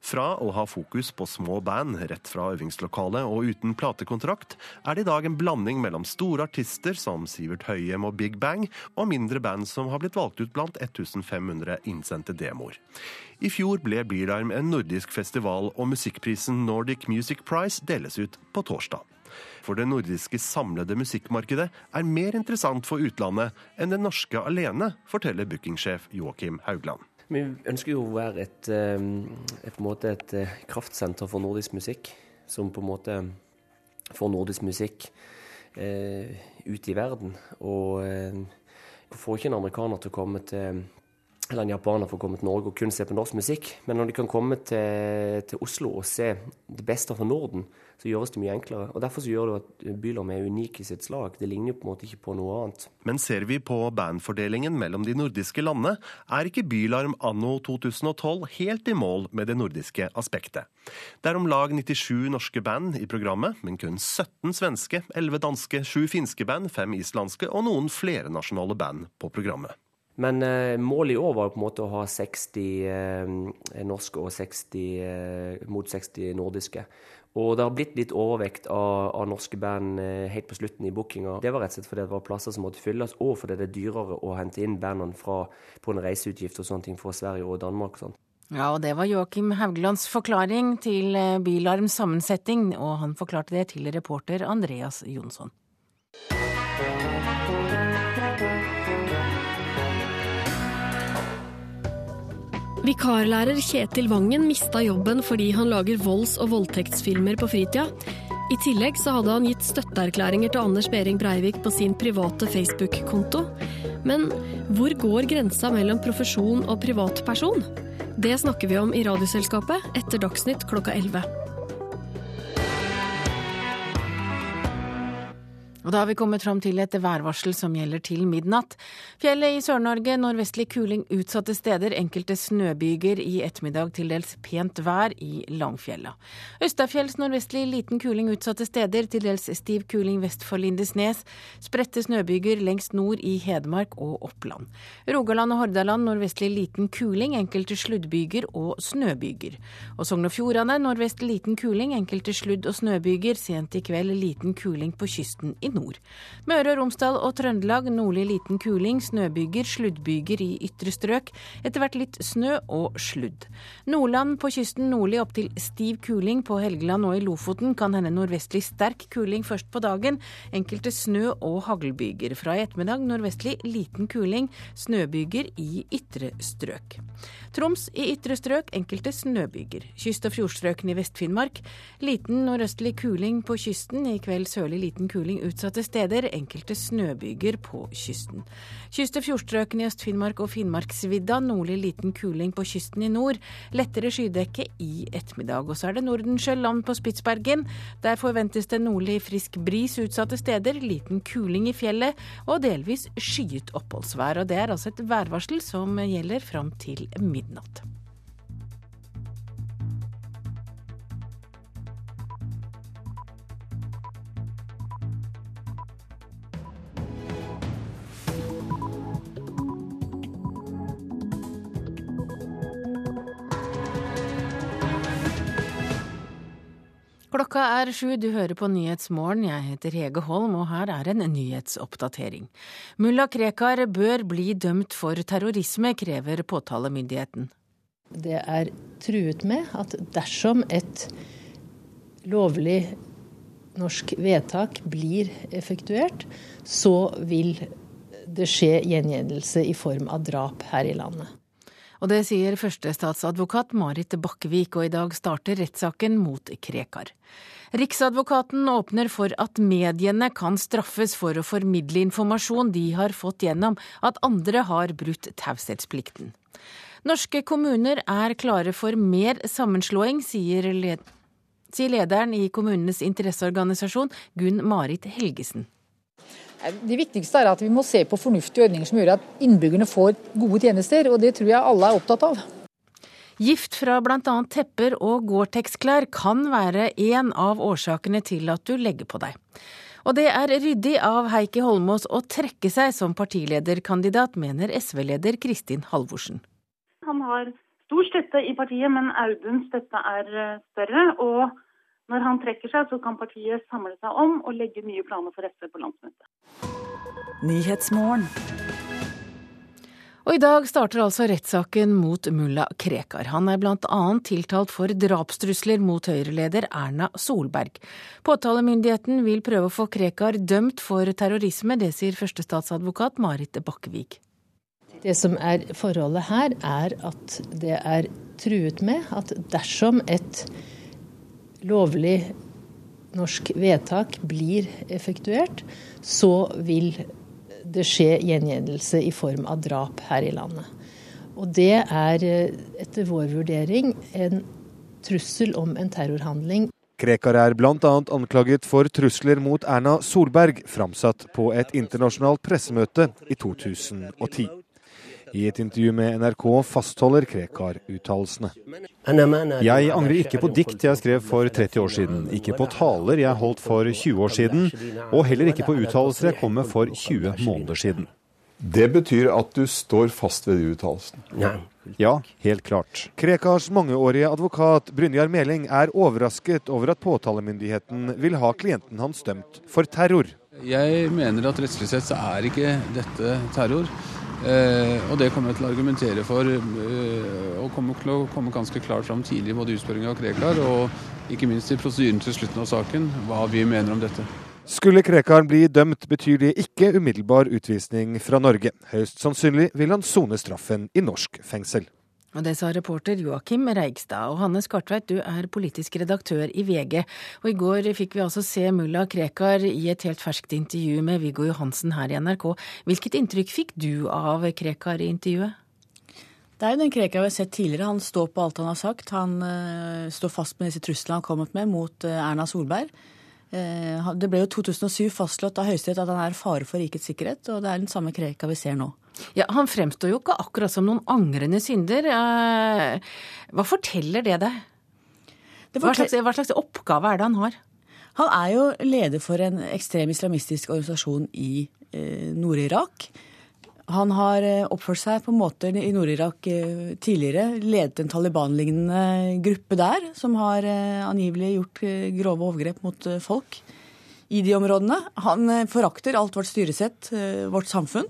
Fra å ha fokus på små band rett fra øvingslokalet og uten platekontrakt, er det i dag en blanding mellom store artister som Sivert Høyem og Big Bang, og mindre band som har blitt valgt ut blant 1500 innsendte demoer. I fjor ble Blirdarm en nordisk festival, og musikkprisen Nordic Music Prize deles ut på torsdag. For det nordiske samlede musikkmarkedet er mer interessant for utlandet enn det norske alene, forteller bookingsjef Joakim Haugland. Vi ønsker jo å være et, eh, et, et, eh, kraftsenter for nordisk musikk. Som på en måte får nordisk musikk eh, ut i verden. Og eh, får ikke en amerikaner til å komme til eller en japaner får komme til Norge og kun se på norsk musikk. Men når de kan komme til, til Oslo og se det beste fra Norden, så gjøres det mye enklere. Og Derfor så gjør det at Bylarm er unik i sitt slag. Det ligner jo på en måte ikke på noe annet. Men ser vi på bandfordelingen mellom de nordiske landene, er ikke Bylarm anno 2012 helt i mål med det nordiske aspektet. Det er om lag 97 norske band i programmet, men kun 17 svenske, 11 danske, 7 finske band, 5 islandske og noen flernasjonale band på programmet. Men eh, målet i år var på en måte å ha 60 eh, norske og 60, eh, mot 60 nordiske. Og det har blitt litt overvekt av, av norske band eh, helt på slutten i bookinga. Det var rett og slett fordi det var plasser som måtte fylles, og fordi det er dyrere å hente inn bandene fra, på en reiseutgift og sånne ting fra Sverige og Danmark. og. Ja, og det var Joakim Hauglands forklaring til Bilarms Bylarms sammensetning, og han forklarte det til reporter Andreas Jonsson. Vikarlærer Kjetil Vangen mista jobben fordi han lager volds- og voldtektsfilmer på fritida. I tillegg så hadde han gitt støtteerklæringer til Anders Behring Breivik på sin private Facebook-konto. Men hvor går grensa mellom profesjon og privatperson? Det snakker vi om i Radioselskapet etter Dagsnytt klokka 11. Og da har vi kommet fram til et værvarsel som gjelder til midnatt. Fjellet i Sør-Norge nordvestlig kuling utsatte steder, enkelte snøbyger i ettermiddag til dels pent vær i Langfjella. Østafjells nordvestlig liten kuling utsatte steder, til dels stiv kuling vest for Lindesnes. Spredte snøbyger lengst nord i Hedmark og Oppland. Rogaland og Hordaland nordvestlig liten kuling, enkelte sluddbyger og snøbyger. Og Sogn og Fjordane nordvest liten kuling, enkelte sludd- og snøbyger. Sent i kveld liten kuling på kysten i nord nord. Møre og Romsdal og Trøndelag nordlig liten kuling, snøbyger, sluddbyger i ytre strøk. Etter hvert litt snø og sludd. Nordland på kysten nordlig opptil stiv kuling. På Helgeland og i Lofoten kan hende nordvestlig sterk kuling først på dagen. Enkelte snø- og haglbyger. Fra i ettermiddag nordvestlig liten kuling, snøbyger i ytre strøk. Troms i ytre strøk enkelte snøbyger. Kyst- og fjordstrøkene i Vest-Finnmark. Liten nordøstlig kuling på kysten. I kveld sørlig liten kuling utsatte steder. Enkelte snøbyger på kysten. Kyst- og fjordstrøkene i Øst-Finnmark og Finnmarksvidda. Nordlig liten kuling på kysten i nord. Lettere skydekke i ettermiddag. Og så er det Nordensjøland på Spitsbergen. Der forventes det nordlig frisk bris utsatte steder. Liten kuling i fjellet og delvis skyet oppholdsvær. Og det er altså et værvarsel som gjelder fram til midnatt. Klokka er sju, du hører på Nyhetsmorgen. Jeg heter Hege Holm, og her er en nyhetsoppdatering. Mulla Krekar bør bli dømt for terrorisme, krever påtalemyndigheten. Det er truet med at dersom et lovlig norsk vedtak blir effektuert, så vil det skje gjengjeldelse i form av drap her i landet. Og det sier førstestatsadvokat Marit Bakkevik, og i dag starter rettssaken mot Krekar. Riksadvokaten åpner for at mediene kan straffes for å formidle informasjon de har fått gjennom at andre har brutt taushetsplikten. Norske kommuner er klare for mer sammenslåing, sier, led sier lederen i kommunenes interesseorganisasjon Gunn Marit Helgesen. Det viktigste er at vi må se på fornuftige ordninger som gjør at innbyggerne får gode tjenester, og det tror jeg alle er opptatt av. Gift fra bl.a. tepper og Gore-Tex-klær kan være en av årsakene til at du legger på deg. Og det er ryddig av Heikki Holmås å trekke seg som partilederkandidat, mener SV-leder Kristin Halvorsen. Han har stor støtte i partiet, men Auduns støtte er større. og når han trekker seg, så kan partiet samle seg om og legge nye planer for SV på landsmøtet. Og i dag starter altså rettssaken mot mulla Krekar. Han er annet tiltalt for drapstrusler mot Høyre-leder Erna Solberg. Påtalemyndigheten vil prøve å få Krekar dømt for terrorisme, det sier førstestatsadvokat Marit Bakkevik. Det som er forholdet her, er at det er truet med at dersom et lovlig norsk vedtak blir effektuert, så vil det skje gjengjeldelse i form av drap her i landet. Og det er etter vår vurdering en trussel om en terrorhandling. Krekar er bl.a. anklaget for trusler mot Erna Solberg, framsatt på et internasjonalt pressemøte i 2010. I et intervju med NRK fastholder Krekar uttalelsene. Jeg angrer ikke på dikt jeg skrev for 30 år siden, ikke på taler jeg holdt for 20 år siden, og heller ikke på uttalelser jeg kom med for 20 måneder siden. Det betyr at du står fast ved de uttalelsene? Ja, helt klart. Krekars mangeårige advokat Brynjar Meling er overrasket over at påtalemyndigheten vil ha klienten hans dømt for terror. Jeg mener at rettslig sett så er ikke dette terror. Eh, og det kommer jeg til å argumentere for, eh, og kommer til å komme ganske klart fram tidlig både i utspørringen av Krekar og ikke minst i prosedyren til slutten av saken, hva vi mener om dette. Skulle Krekar bli dømt, betyr det ikke umiddelbar utvisning fra Norge. Høyst sannsynlig vil han sone straffen i norsk fengsel. Og Det sa reporter Joakim Reigstad. Og Hanne Skartveit, du er politisk redaktør i VG. Og i går fikk vi altså se mulla Krekar i et helt ferskt intervju med Viggo Johansen her i NRK. Hvilket inntrykk fikk du av Krekar i intervjuet? Det er jo den Krekar vi har sett tidligere. Han står på alt han har sagt. Han uh, står fast med disse truslene han har kommet med mot uh, Erna Solberg. Uh, det ble jo 2007 fastslått av Høyesterett at han er fare for rikets sikkerhet, og det er den samme Krekar vi ser nå. Ja, Han fremstår jo ikke akkurat som noen angrende synder. Hva forteller det deg? Hva slags, hva slags oppgave er det han har? Han er jo leder for en ekstrem islamistisk organisasjon i eh, Nord-Irak. Han har oppført seg på måter i Nord-Irak tidligere. Ledet en Taliban-lignende gruppe der, som har angivelig gjort grove overgrep mot folk i de områdene. Han eh, forakter alt vårt styresett, eh, vårt samfunn.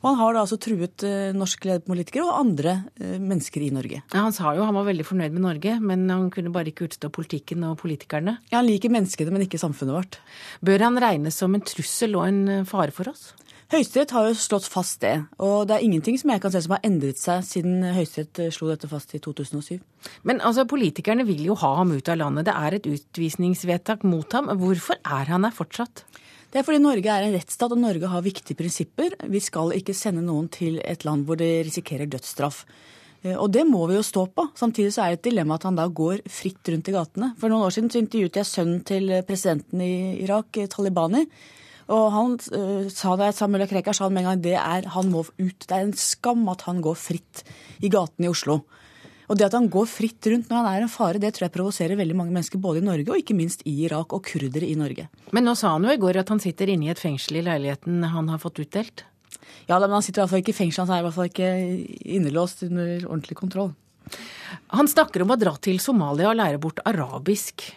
Og han har da altså truet eh, norske politikere og andre mennesker i Norge. Ja, han sa jo han var veldig fornøyd med Norge, men han kunne bare ikke utstå politikken og politikerne. Ja, Han liker menneskene, men ikke samfunnet vårt. Bør han regnes som en trussel og en fare for oss? Høyesterett har jo slått fast det, og det er ingenting som jeg kan se som har endret seg siden Høyesterett slo dette fast i 2007. Men altså, politikerne vil jo ha ham ut av landet. Det er et utvisningsvedtak mot ham. Hvorfor er han her fortsatt? Det er fordi Norge er en rettsstat, og Norge har viktige prinsipper. Vi skal ikke sende noen til et land hvor det risikerer dødsstraff. Eh, og det må vi jo stå på. Samtidig så er det et dilemma at han da går fritt rundt i gatene. For noen år siden så intervjuet jeg sønnen til presidenten i Irak, Talibani. Og han uh, sa det, Samuel Krekar sa med en gang det er, han må ut. Det er en skam at han går fritt i gatene i Oslo. Og det at han går fritt rundt når han er en fare, det tror jeg provoserer veldig mange mennesker både i Norge og ikke minst i Irak, og kurdere i Norge. Men nå sa han jo i går at han sitter inne i et fengsel i leiligheten han har fått utdelt? Ja, men han sitter i hvert fall ikke i fengsel, han er i hvert fall ikke innelåst under ordentlig kontroll. Han snakker om å dra til Somalia og lære bort arabisk.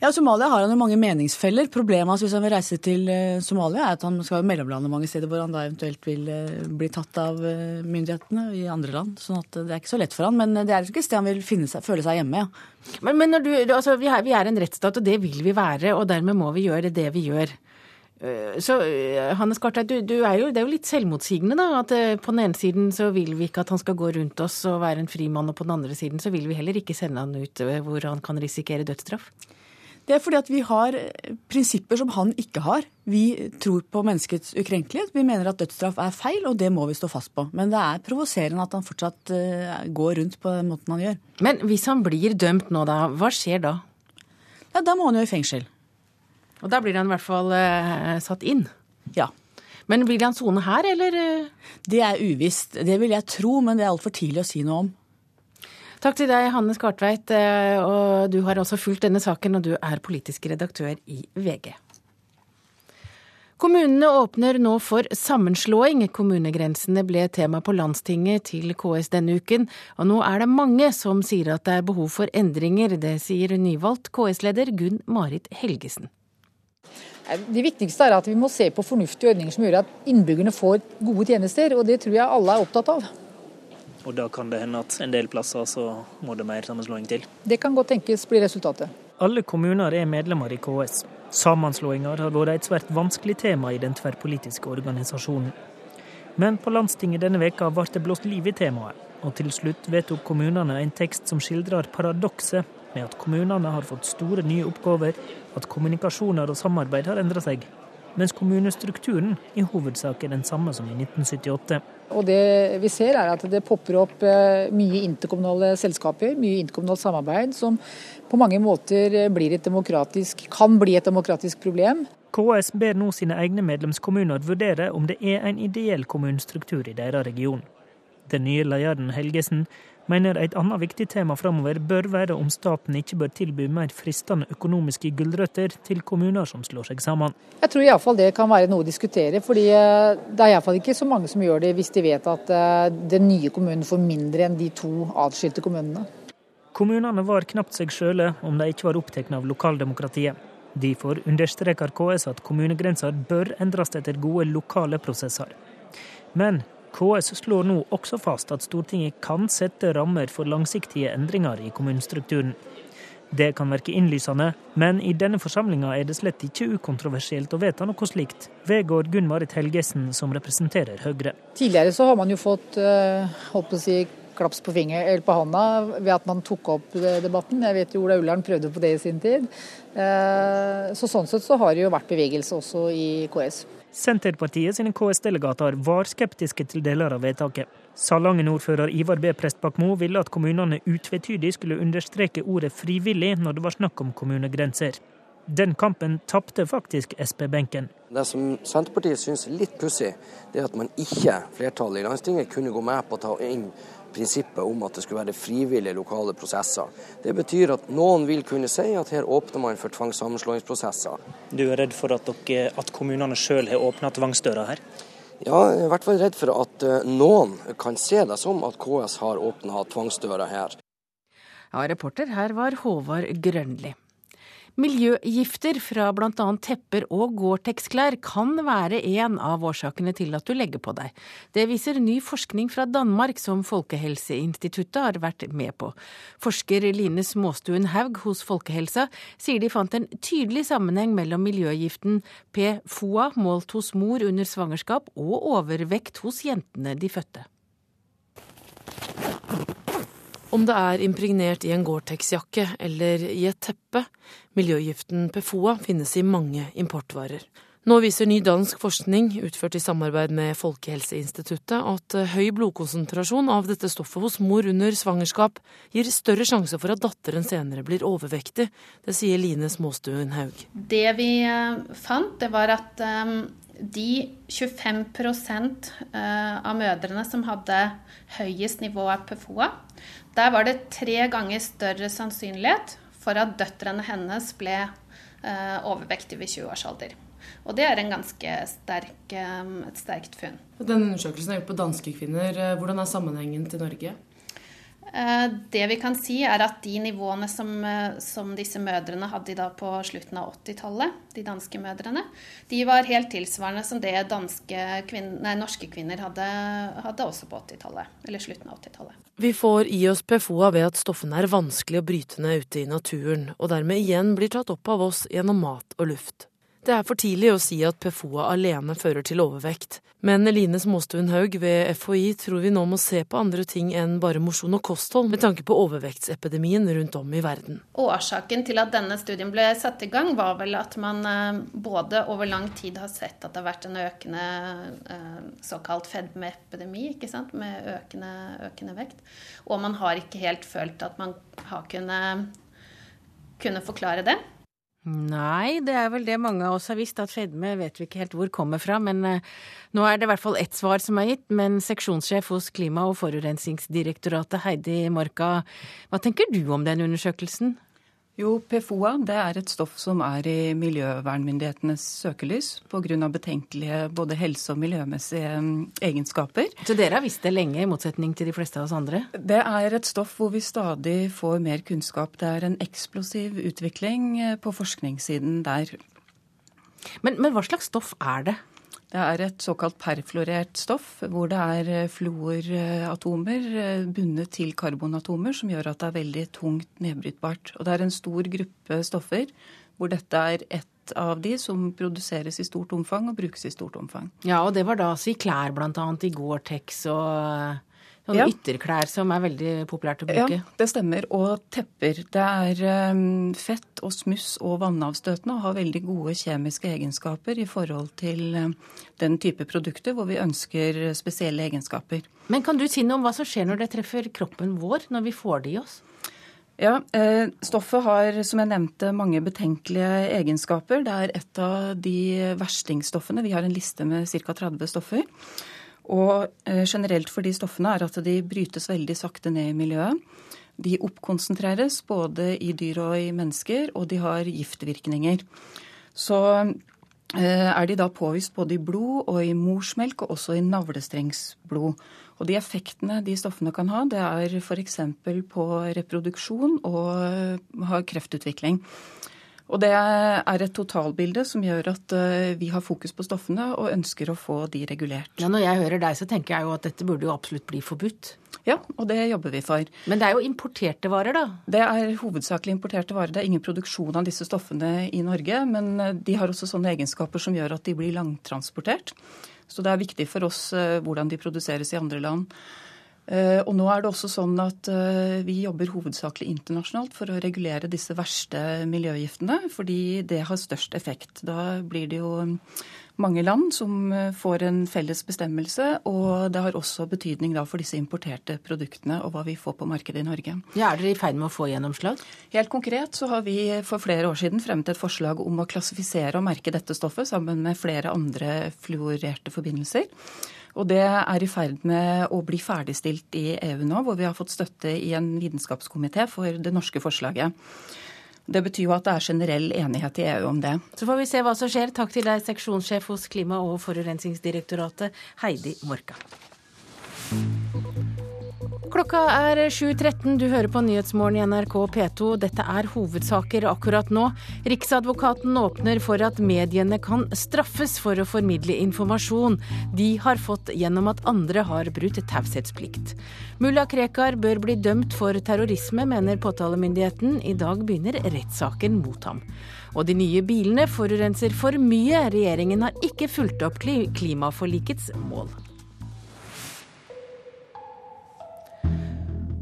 Ja, Somalia har han jo mange meningsfeller. Problemet hans hvis han vil reise til eh, Somalia, er at han skal mellomlande mange steder hvor han da eventuelt vil eh, bli tatt av eh, myndighetene i andre land. sånn at det er ikke så lett for han, men det er ikke et sted han vil seg, føle seg hjemme. ja. Men, men du, altså, vi, er, vi er en rettsstat, og det vil vi være. Og dermed må vi gjøre det vi gjør. Så Hannes Kartei, du, du er jo, det er jo litt selvmotsigende, da. At på den ene siden så vil vi ikke at han skal gå rundt oss og være en frimann, og på den andre siden så vil vi heller ikke sende han ut hvor han kan risikere dødsstraff. Det er fordi at vi har prinsipper som han ikke har. Vi tror på menneskets ukrenkelighet. Vi mener at dødsstraff er feil, og det må vi stå fast på. Men det er provoserende at han fortsatt uh, går rundt på den måten han gjør. Men hvis han blir dømt nå, da, hva skjer da? Ja, Da må han jo i fengsel. Og da blir han i hvert fall eh, satt inn? Ja. Men blir han sone her, eller? Det er uvisst. Det vil jeg tro, men det er altfor tidlig å si noe om. Takk til deg, Hanne Skartveit. Eh, og du har også fulgt denne saken, og du er politisk redaktør i VG. Kommunene åpner nå for sammenslåing. Kommunegrensene ble tema på landstinget til KS denne uken, og nå er det mange som sier at det er behov for endringer. Det sier nyvalgt KS-leder Gunn Marit Helgesen. Det viktigste er at vi må se på fornuftige ordninger som gjør at innbyggerne får gode tjenester, og det tror jeg alle er opptatt av. Og da kan det hende at en del plasser så må det mer sammenslåing til. Det kan godt tenkes blir resultatet. Alle kommuner er medlemmer i KS. Sammenslåinger har vært et svært vanskelig tema i den tverrpolitiske organisasjonen. Men på landstinget denne veka ble det blåst liv i temaet, og til slutt vedtok kommunene en tekst som skildrer paradokset med at kommunene har fått store nye oppgaver, at kommunikasjoner og samarbeid har endra seg, mens kommunestrukturen i hovedsak er den samme som i 1978. Og det vi ser er at det popper opp eh, mye interkommunale selskaper, mye interkommunalt samarbeid, som på mange måter blir et demokratisk, kan bli et demokratisk problem. KS ber nå sine egne medlemskommuner vurdere om det er en ideell kommunestruktur i deres region. Den nye lederen Helgesen mener et annet viktig tema framover bør være om staten ikke bør tilby mer fristende økonomiske gulrøtter til kommuner som slår seg sammen. Jeg tror iallfall det kan være noe å diskutere. fordi eh, Det er iallfall ikke så mange som gjør det hvis de vet at eh, den nye kommunen får mindre enn de to atskilte kommunene. Kommunene var knapt seg sjøle om de ikke var opptatt av lokaldemokratiet. Derfor understreker KS at kommunegrenser bør endres etter gode lokale prosesser. Men KS slår nå også fast at Stortinget kan sette rammer for langsiktige endringer i kommunestrukturen. Det kan virke innlysende, men i denne forsamlinga er det slett ikke ukontroversielt å vedta noe slikt, vedgår Gunn Marit Helgesen, som representerer Høyre. Tidligere så har man jo fått eh, holdt å si, klaps på finger, eller på hånda ved at man tok opp debatten. Jeg vet jo Ola Ullern prøvde på det i sin tid. Eh, så Sånn sett så har det jo vært bevegelse også i KS. Senterpartiet sine KS-delegater var skeptiske til deler av vedtaket. Salangen-ordfører Ivar B. Prestbakmo ville at kommunene utvetydig skulle understreke ordet frivillig når det var snakk om kommunegrenser. Den kampen tapte faktisk Sp-benken. Det som Senterpartiet syns er litt pussig, er at man ikke, flertallet i landstinget, kunne gå med på å ta inn prinsippet om at det skulle være frivillige lokale prosesser. Det betyr at noen vil kunne si at her åpner man for tvangssammenslåingsprosesser. Du er redd for at, dere, at kommunene sjøl har åpna tvangsdøra her? Ja, jeg er i hvert fall redd for at eh, noen kan se det som at KS har åpna tvangsdøra her. Ja, reporter her var Håvard Grønli. Miljøgifter fra bl.a. tepper og Gore-Tex-klær kan være en av årsakene til at du legger på deg. Det viser ny forskning fra Danmark som Folkehelseinstituttet har vært med på. Forsker Line Småstuen Haug hos Folkehelsa sier de fant en tydelig sammenheng mellom miljøgiften PFOA målt hos mor under svangerskap og overvekt hos jentene de fødte. Om det er impregnert i en Gore-Tex-jakke eller i et teppe, miljøgiften PFOA finnes i mange importvarer. Nå viser ny dansk forskning, utført i samarbeid med Folkehelseinstituttet, at høy blodkonsentrasjon av dette stoffet hos mor under svangerskap gir større sjanse for at datteren senere blir overvektig. Det sier Line Småstuen Haug. Det vi eh, fant, det var at um, de 25% av mødrene som hadde høyest nivå av PFOA, der var det tre ganger større sannsynlighet for at døtrene hennes ble eh, overvektige ved 20 års alder. Og det er en ganske sterk, eh, et sterkt funn. Denne undersøkelsen er gjort på danske kvinner. Eh, hvordan er sammenhengen til Norge? Eh, det vi kan si, er at de nivåene som, eh, som disse mødrene hadde på slutten av 80-tallet, de danske mødrene, de var helt tilsvarende som det kvinner, nei, norske kvinner hadde, hadde også på 80-tallet. Eller slutten av 80-tallet. Vi får i oss PFOA ved at stoffene er vanskelig å bryte ned ute i naturen, og dermed igjen blir tatt opp av oss gjennom mat og luft. Det er for tidlig å si at PFOA alene fører til overvekt, men Line Småstuen Haug ved FHI tror vi nå må se på andre ting enn bare mosjon og kosthold, med tanke på overvektsepidemien rundt om i verden. Årsaken til at denne studien ble satt i gang, var vel at man eh, både over lang tid har sett at det har vært en økende eh, såkalt fedmeepidemi, ikke sant, med økende, økende vekt, og man har ikke helt følt at man har kunnet, kunnet forklare det. Nei, det er vel det mange av oss har visst, at fedme vet vi ikke helt hvor kommer fra. Men eh, nå er det i hvert fall ett svar som er gitt. Men seksjonssjef hos Klima- og forurensningsdirektoratet Heidi Morka, hva tenker du om den undersøkelsen? Jo, PFOA det er et stoff som er i miljøvernmyndighetenes søkelys pga. betenkelige både helse- og miljømessige mm, egenskaper. Så dere har visst det lenge, i motsetning til de fleste av oss andre? Det er et stoff hvor vi stadig får mer kunnskap. Det er en eksplosiv utvikling eh, på forskningssiden der. Men, men hva slags stoff er det? Det er et såkalt perfluorert stoff, hvor det er eh, fluoratomer eh, bundet til karbonatomer, som gjør at det er veldig tungt nedbrytbart. Og det er en stor gruppe stoffer hvor dette er ett av de som produseres i stort omfang og brukes i stort omfang. Ja, og det var da altså i klær bl.a. i Gore-Tex og Sånne ja. ytterklær som er veldig populært å bruke. Ja, det stemmer. Og tepper. Det er um, fett og smuss og vannavstøtende og har veldig gode kjemiske egenskaper i forhold til um, den type produkter hvor vi ønsker spesielle egenskaper. Men kan du si noe om hva som skjer når det treffer kroppen vår, når vi får det i oss? Ja, eh, Stoffet har som jeg nevnte, mange betenkelige egenskaper. Det er et av de verstingstoffene. Vi har en liste med ca. 30 stoffer. Og eh, generelt for de stoffene er at de brytes veldig sakte ned i miljøet. De oppkonsentreres både i dyr og i mennesker, og de har giftvirkninger. Så eh, er de da påvist både i blod og i morsmelk, og også i navlestrengsblod. Og de effektene de stoffene kan ha, det er f.eks. på reproduksjon og eh, har kreftutvikling. Og det er et totalbilde som gjør at eh, vi har fokus på stoffene og ønsker å få de regulert. Ja, Når jeg hører deg, så tenker jeg jo at dette burde jo absolutt bli forbudt. Ja, og det jobber vi for. Men det er jo importerte varer, da? Det er hovedsakelig importerte varer. Det er ingen produksjon av disse stoffene i Norge. Men eh, de har også sånne egenskaper som gjør at de blir langtransportert. Så det er viktig for oss eh, hvordan de produseres i andre land. Eh, og nå er det også sånn at eh, vi jobber hovedsakelig internasjonalt for å regulere disse verste miljøgiftene, fordi det har størst effekt. Da blir det jo mange land som eh, får en felles bestemmelse, og det har også betydning da for disse importerte produktene og hva vi får på markedet i Norge. Ja, Er dere i ferd med å få gjennomslag? Helt konkret så har vi for flere år siden fremmet et forslag om å klassifisere og merke dette stoffet sammen med flere andre fluorerte forbindelser. Og det er i ferd med å bli ferdigstilt i EU nå, hvor vi har fått støtte i en vitenskapskomité for det norske forslaget. Det betyr jo at det er generell enighet i EU om det. Så får vi se hva som skjer. Takk til deg, seksjonssjef hos Klima- og forurensningsdirektoratet, Heidi Morka. Klokka er 7.13. Du hører på Nyhetsmorgen i NRK P2. Dette er hovedsaker akkurat nå. Riksadvokaten åpner for at mediene kan straffes for å formidle informasjon de har fått gjennom at andre har brutt taushetsplikt. Mulla Krekar bør bli dømt for terrorisme, mener påtalemyndigheten. I dag begynner rettssaken mot ham. Og de nye bilene forurenser for mye. Regjeringen har ikke fulgt opp klimaforlikets mål.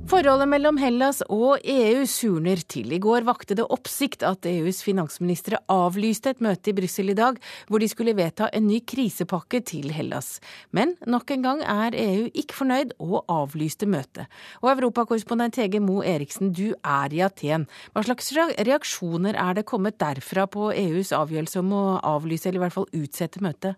Forholdet mellom Hellas og EU surner til. I går vakte det oppsikt at EUs finansministre avlyste et møte i Brussel i dag, hvor de skulle vedta en ny krisepakke til Hellas. Men nok en gang er EU ikke fornøyd og avlyste møtet. Og europakorrespondent Hege Mo Eriksen, du er i Aten. Hva slags reaksjoner er det kommet derfra på EUs avgjørelse om å avlyse, eller i hvert fall utsette møtet?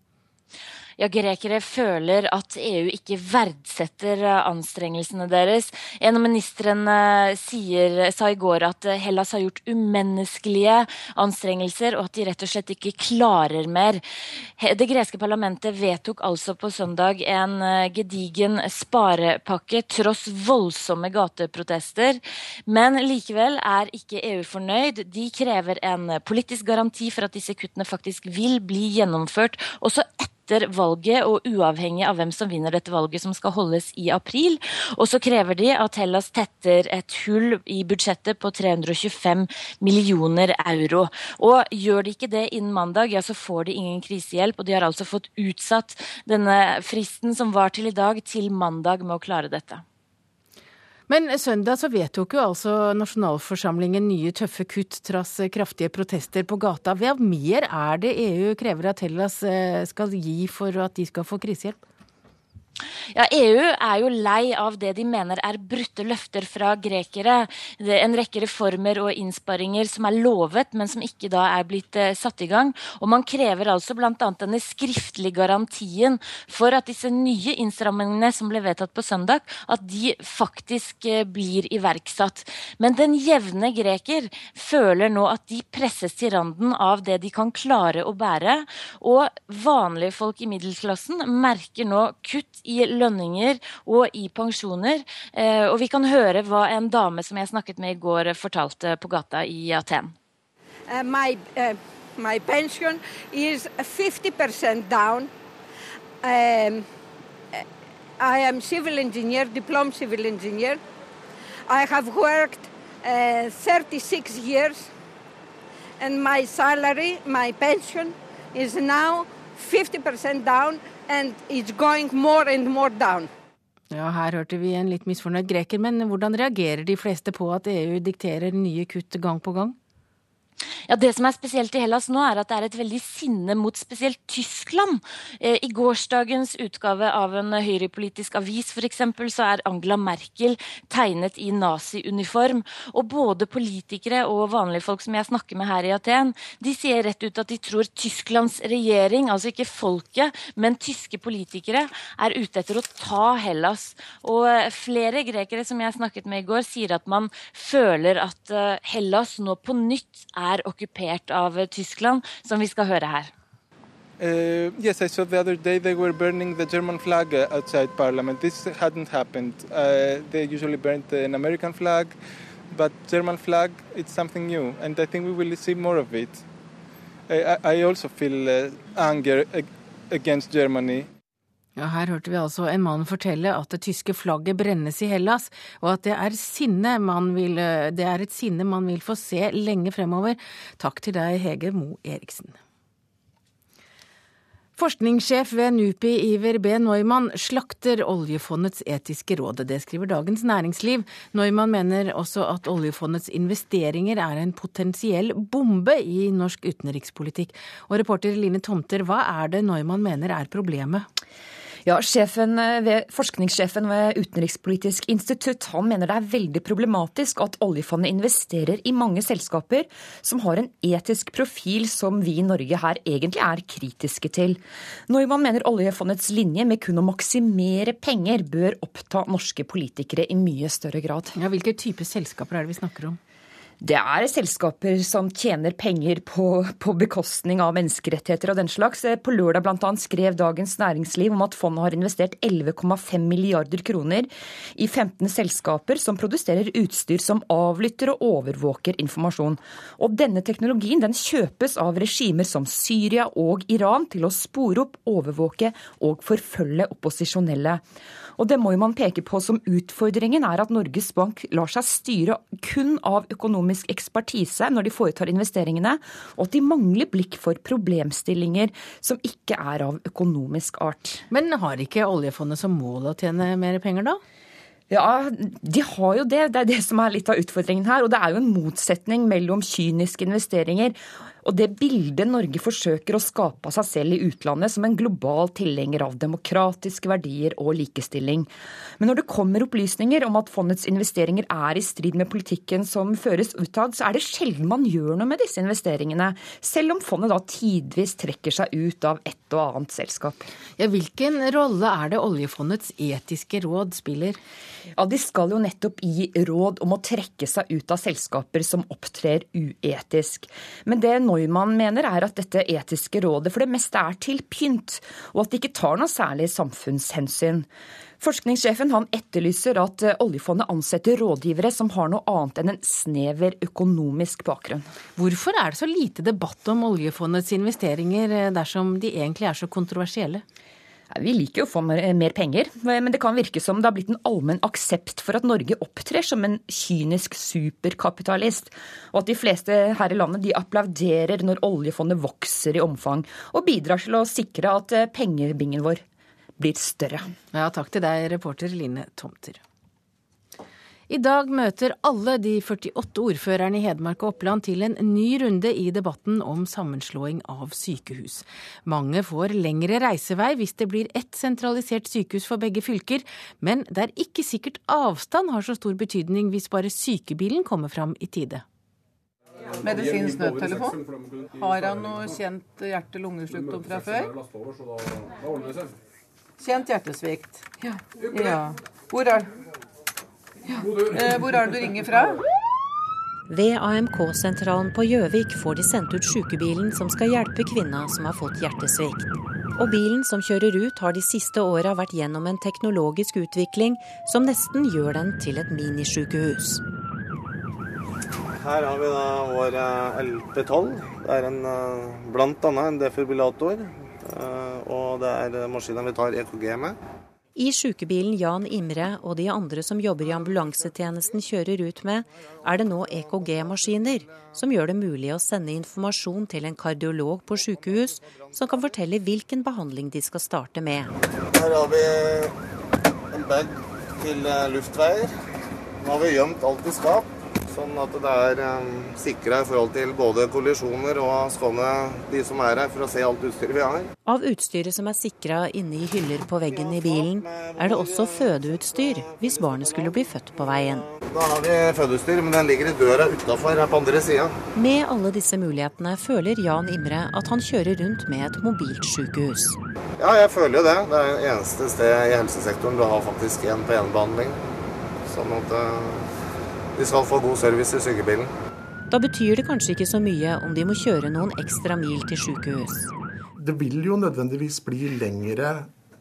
Ja, grekere føler at EU ikke verdsetter eh, anstrengelsene deres. En av ministrene sier, sa i går at eh, Hellas har gjort umenneskelige anstrengelser, og at de rett og slett ikke klarer mer. Det greske parlamentet vedtok altså på søndag en eh, gedigen sparepakke, tross voldsomme gateprotester. Men likevel er ikke EU fornøyd. De krever en politisk garanti for at disse kuttene faktisk vil bli gjennomført. også etter etter valget, og uavhengig av hvem som vinner dette valget, som skal holdes i april. Og så krever de at Hellas tetter et hull i budsjettet på 325 millioner euro. Og gjør de ikke det innen mandag, ja, så får de ingen krisehjelp. Og de har altså fått utsatt denne fristen som var til i dag, til mandag med å klare dette. Men søndag så vedtok jo altså nasjonalforsamlingen nye tøffe kutt trass kraftige protester på gata. Hva mer er det EU krever at Hellas eh, skal gi for at de skal få krisehjelp? Ja, EU er jo lei av det de mener er brutte løfter fra grekere. Det er en rekke reformer og innsparinger som er lovet, men som ikke da er blitt eh, satt i gang. Og man krever altså bl.a. denne skriftlige garantien for at disse nye innstrammingene som ble vedtatt på søndag, at de faktisk eh, blir iverksatt. Men den jevne greker føler nå at de presses til randen av det de kan klare å bære. Og vanlige folk i middelklassen merker nå kutt i lønninger og i pensjoner. Eh, og vi kan høre hva en dame som jeg snakket med i går, fortalte på gata i Aten. Uh, my, uh, my pension is 50% down. Um, I am civil engineer, diploma civil engineer. I have worked uh, 36 years, and my salary, my pension, is now 50% down more more. Ja, her hørte vi en litt misfornøyd greker, men hvordan reagerer de fleste på at EU dikterer nye kutt gang på gang? Ja, Det som er spesielt i Hellas nå, er at det er et veldig sinne mot spesielt Tyskland. Eh, I gårsdagens utgave av en høyrepolitisk avis for eksempel, så er Angela Merkel tegnet i naziuniform. Og både politikere og vanlige folk som jeg snakker med her i Aten, de sier rett ut at de tror Tysklands regjering, altså ikke folket, men tyske politikere, er ute etter å ta Hellas. Og eh, flere grekere som jeg snakket med i går, sier at man føler at eh, Hellas nå på nytt er er okkupert av Tyskland, som vi skal høre her. Uh, yes, I saw the other day they were burning the German flag uh, outside Parliament. This hadn't happened. Uh, they usually burned an American flag, but German flag, it's something new, and I think we will see more of it. I, I also feel uh, anger against Germany. Ja, Her hørte vi altså en mann fortelle at det tyske flagget brennes i Hellas, og at det er, vil, det er et sinne man vil få se lenge fremover. Takk til deg, Hege Mo Eriksen. Forskningssjef ved NUPI, Iver B. Neumann, slakter oljefondets etiske råd. Det skriver Dagens Næringsliv. Neumann mener også at oljefondets investeringer er en potensiell bombe i norsk utenrikspolitikk. Og reporter Line Tomter, hva er det Neumann mener er problemet? Ja, eh, ved, Forskningssjefen ved Utenrikspolitisk institutt han mener det er veldig problematisk at oljefondet investerer i mange selskaper som har en etisk profil som vi i Norge her egentlig er kritiske til. Neumann mener oljefondets linje med kun å maksimere penger bør oppta norske politikere i mye større grad. Ja, hvilke typer selskaper er det vi snakker om? Det er selskaper som tjener penger på, på, bekostning av menneskerettigheter og den slags. På lørdag annet skrev Dagens Næringsliv om at fondet har investert 11,5 milliarder kroner i 15 selskaper som produserer utstyr som avlytter og overvåker informasjon. Og denne teknologien den kjøpes av regimer som Syria og Iran til å spore opp, overvåke og forfølge opposisjonelle. Og det må jo man peke på som utfordringen, er at Norges Bank lar seg styre kun av økonomisk ekspertise når de foretar investeringene, og at de mangler blikk for problemstillinger som ikke er av økonomisk art. Men har ikke oljefondet som mål å tjene mer penger, da? Ja, de har jo det. Det er det som er litt av utfordringen her. Og det er jo en motsetning mellom kyniske investeringer og det bildet Norge forsøker å skape av seg selv i utlandet som en global tilhenger av demokratiske verdier og likestilling. Men når det kommer opplysninger om at fondets investeringer er i strid med politikken som føres utad, så er det sjelden man gjør noe med disse investeringene, selv om fondet da tidvis trekker seg ut av et og annet selskap. Ja, hvilken rolle er det oljefondets etiske råd spiller? Ja, De skal jo nettopp gi råd om å trekke seg ut av selskaper som opptrer uetisk. Men det Neumann mener er at dette etiske rådet for det meste er til pynt, og at det ikke tar noe særlig samfunnshensyn. Forskningssjefen han etterlyser at oljefondet ansetter rådgivere som har noe annet enn en snever økonomisk bakgrunn. Hvorfor er det så lite debatt om oljefondets investeringer eh, dersom de egentlig er så kontroversielle? Vi liker jo å få mer penger, men det kan virke som det har blitt en allmenn aksept for at Norge opptrer som en kynisk superkapitalist, og at de fleste her i landet de applauderer når oljefondet vokser i omfang, og bidrar til å sikre at eh, pengebingen vår blir større. Ja, takk til deg, reporter Line Tomter. I dag møter alle de 48 ordførerne i Hedmark og Oppland til en ny runde i debatten om sammenslåing av sykehus. Mange får lengre reisevei hvis det blir ett sentralisert sykehus for begge fylker, men det er ikke sikkert avstand har så stor betydning hvis bare sykebilen kommer fram i tide. Medisinsk nødtelefon. Har han noe kjent hjerte-lungesykdom fra før? Kjent hjertesvikt. Ja. ja. Hvor er Eh, hvor er det du ringer fra? Ved AMK-sentralen på Gjøvik får de sendt ut sykebilen som skal hjelpe kvinna som har fått hjertesvikt. Og bilen som kjører ut har de siste åra vært gjennom en teknologisk utvikling som nesten gjør den til et minisykehus. Her har vi da vår eh, LP12. Det er en, eh, blant annet en defibrillator. Og det er maskinen vi tar EKG med. I sykebilen Jan Imre og de andre som jobber i ambulansetjenesten kjører ut med, er det nå EKG-maskiner som gjør det mulig å sende informasjon til en kardiolog på sykehus, som kan fortelle hvilken behandling de skal starte med. Her har vi en bag til eh, luftveier. Nå har vi gjemt alt i skap. Sånn at det er um, sikra i forhold til både kollisjoner og skåne de som er her, for å se alt utstyret vi har. Av utstyret som er sikra inne i hyller på veggen i bilen, er det også fødeutstyr hvis barnet skulle bli født på veien. Da har vi fødeutstyr, men den ligger i døra utafor her på andre sida. Med alle disse mulighetene føler Jan Imre at han kjører rundt med et mobilt sykehus. Ja, jeg føler jo det. Det er det eneste sted i helsesektoren du har faktisk en på én-behandling. Sånn at uh de skal få god service i sykebilen. Da betyr det kanskje ikke så mye om de må kjøre noen ekstra mil til sykehus. Det vil jo nødvendigvis bli lengre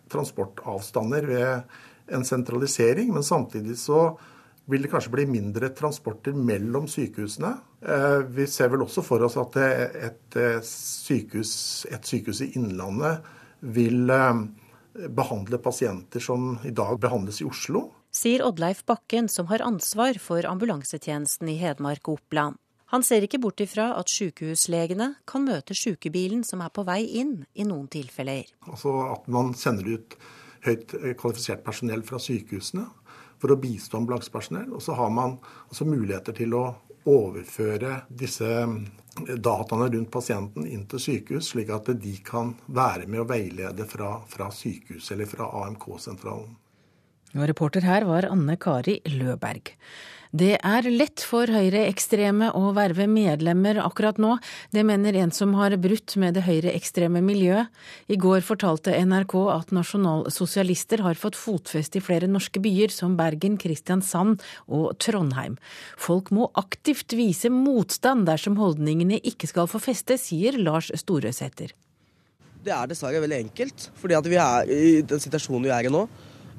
transportavstander ved en sentralisering, men samtidig så vil det kanskje bli mindre transporter mellom sykehusene. Eh, vi ser vel også for oss at et sykehus, et sykehus i Innlandet vil eh, behandle pasienter som i dag behandles i Oslo sier Oddleif Bakken, som har ansvar for ambulansetjenesten i Hedmark og Oppland. Han ser ikke bort ifra at sykehuslegene kan møte sykebilen som er på vei inn, i noen tilfeller. Altså At man sender ut høyt kvalifisert personell fra sykehusene for å bistå ambulansepersonell. Og så har man altså muligheter til å overføre disse dataene rundt pasienten inn til sykehus, slik at de kan være med og veilede fra, fra sykehus eller fra AMK-sentralen. Og reporter her var Anne Kari Løberg. Det er lett for høyreekstreme å verve medlemmer akkurat nå. Det mener en som har brutt med det høyreekstreme miljøet. I går fortalte NRK at nasjonalsosialister har fått fotfeste i flere norske byer, som Bergen, Kristiansand og Trondheim. Folk må aktivt vise motstand dersom holdningene ikke skal få feste, sier Lars Storesæter. Det er dessverre veldig enkelt, fordi vi er i den situasjonen vi er i nå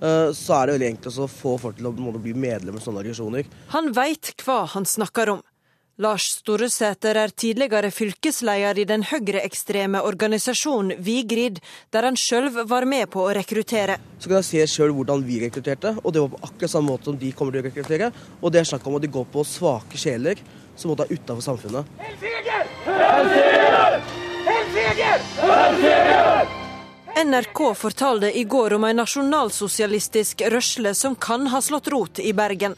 så er det veldig enkelt å få folk til å bli medlemmer i sånne organisasjoner. Han veit hva han snakker om. Lars Storesæter er tidligere fylkesleder i den høyreekstreme organisasjonen Vigrid, der han sjøl var med på å rekruttere. Så kan jeg se sjøl hvordan vi rekrutterte, og det var på akkurat samme måte som de kommer til å rekruttere. Og det er snakk om at de går på svake sjeler som måtte er utafor samfunnet. Helfiger! Helfiger! Helt Helfiger! NRK fortalte i går om en nasjonalsosialistisk rørsle som kan ha slått rot i Bergen.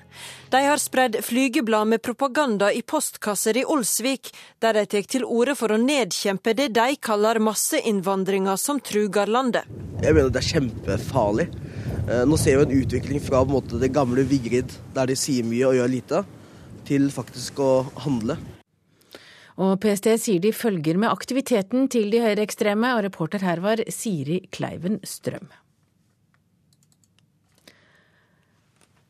De har spredd flygeblad med propaganda i postkasser i Olsvik, der de tar til orde for å nedkjempe det de kaller masseinnvandringa som truger landet. Jeg mener det er kjempefarlig. Eh, nå ser vi en utvikling fra en måte, det gamle Vigrid, der de sier mye og gjør lite, til faktisk å handle. Og PST sier de følger med aktiviteten til de høyreekstreme, og reporter her var Siri Kleiven Strøm.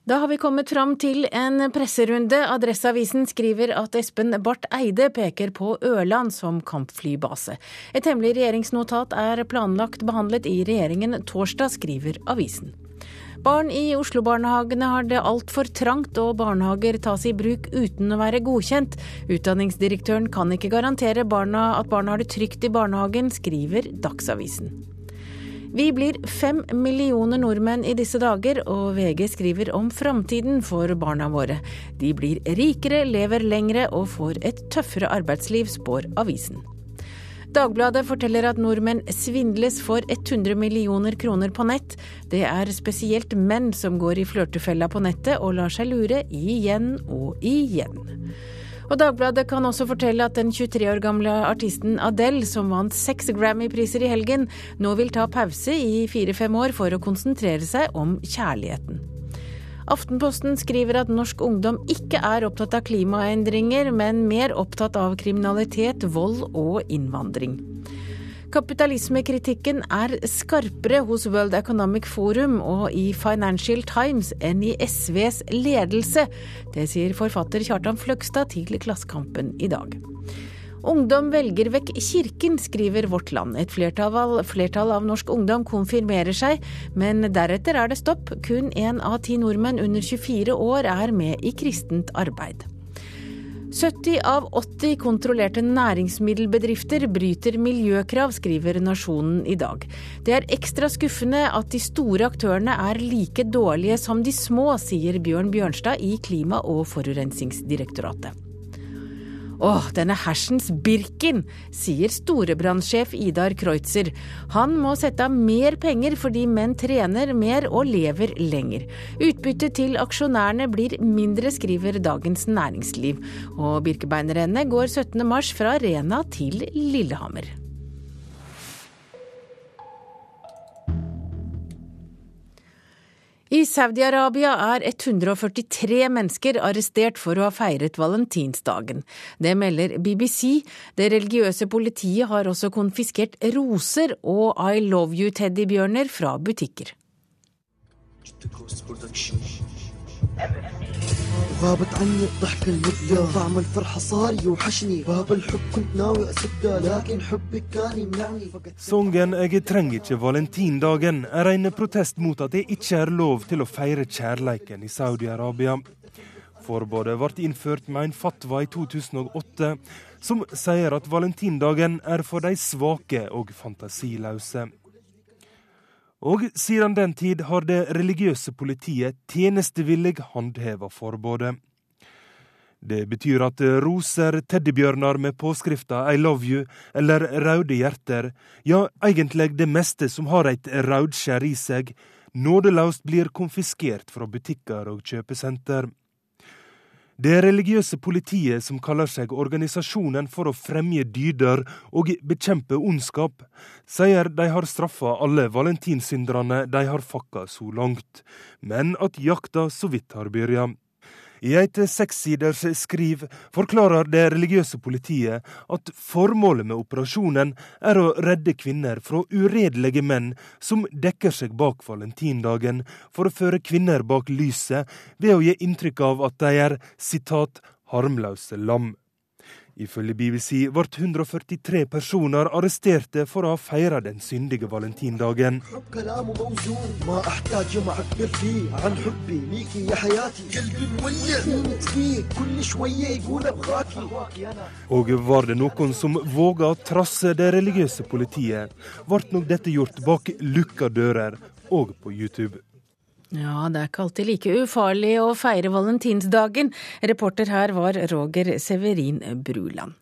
Da har vi kommet fram til en presserunde. Adresseavisen skriver at Espen Barth Eide peker på Ørland som kampflybase. Et hemmelig regjeringsnotat er planlagt behandlet i regjeringen torsdag, skriver avisen. Barn i Oslo-barnehagene har det altfor trangt, og barnehager tas i bruk uten å være godkjent. Utdanningsdirektøren kan ikke garantere barna at barna har det trygt i barnehagen, skriver Dagsavisen. Vi blir fem millioner nordmenn i disse dager, og VG skriver om framtiden for barna våre. De blir rikere, lever lengre og får et tøffere arbeidsliv, spår avisen. Dagbladet forteller at nordmenn svindles for 100 millioner kroner på nett. Det er spesielt menn som går i flørtefella på nettet og lar seg lure igjen og igjen. Og Dagbladet kan også fortelle at den 23 år gamle artisten Adele, som vant seks Grammy-priser i helgen, nå vil ta pause i fire-fem år for å konsentrere seg om kjærligheten. Aftenposten skriver at norsk ungdom ikke er opptatt av klimaendringer, men mer opptatt av kriminalitet, vold og innvandring. Kapitalismekritikken er skarpere hos World Economic Forum og i Financial Times enn i SVs ledelse. Det sier forfatter Kjartan Fløgstad til Klassekampen i dag. Ungdom velger vekk kirken, skriver Vårt Land. Et flertall, flertall, av norsk ungdom konfirmerer seg, men deretter er det stopp. Kun én av ti nordmenn under 24 år er med i kristent arbeid. 70 av 80 kontrollerte næringsmiddelbedrifter bryter miljøkrav, skriver Nasjonen i dag. Det er ekstra skuffende at de store aktørene er like dårlige som de små, sier Bjørn Bjørnstad i Klima- og forurensningsdirektoratet. Åh, denne hersens Birken, sier storebrannsjef Idar Kreutzer. Han må sette av mer penger fordi menn trener mer og lever lenger. Utbyttet til aksjonærene blir mindre, skriver Dagens Næringsliv. Og Birkebeinerrennet går 17.3 fra Rena til Lillehammer. I Saudi-Arabia er 143 mennesker arrestert for å ha feiret valentinsdagen. Det melder BBC. Det religiøse politiet har også konfiskert roser og I love you-teddybjørner fra butikker. غابت عني الضحكة المدة طعم الفرحة صار يوحشني باب الحب كنت ناوي أسده لكن حبك كان يمنعني Songen 'Jeg trenger ikke valentindagen' er en protest mot at det ikke er lov til å feire kjærleiken i Saudi-Arabia. Forbudet ble innført med en fatwa i 2008 som sier at valentindagen er for de svake og fantasiløse. Og siden den tid har det religiøse politiet tjenestevillig håndheva forbudet. Det betyr at roser, teddybjørner med påskrifta I love you eller røde hjerter, ja, egentlig det meste som har et raudskjær i seg, nådeløst blir konfiskert fra butikker og kjøpesenter. Det religiøse politiet, som kaller seg Organisasjonen for å fremje dyder og bekjempe ondskap, sier de har straffa alle valentinsynderne de har fakka så langt, men at jakta så vidt har begynt. I et sekssiders skriv forklarer det religiøse politiet at formålet med operasjonen er å redde kvinner fra uredelige menn som dekker seg bak valentindagen for å føre kvinner bak lyset ved å gi inntrykk av at de er sitat harmløse lam. Ifølge BBC ble 143 personer arresterte for å ha feira den syndige valentindagen. Og var det noen som våga å trasse det religiøse politiet, ble nok dette gjort bak lukka dører, og på YouTube. Ja, det er ikke alltid like ufarlig å feire valentinsdagen. Reporter her var Roger Severin Bruland.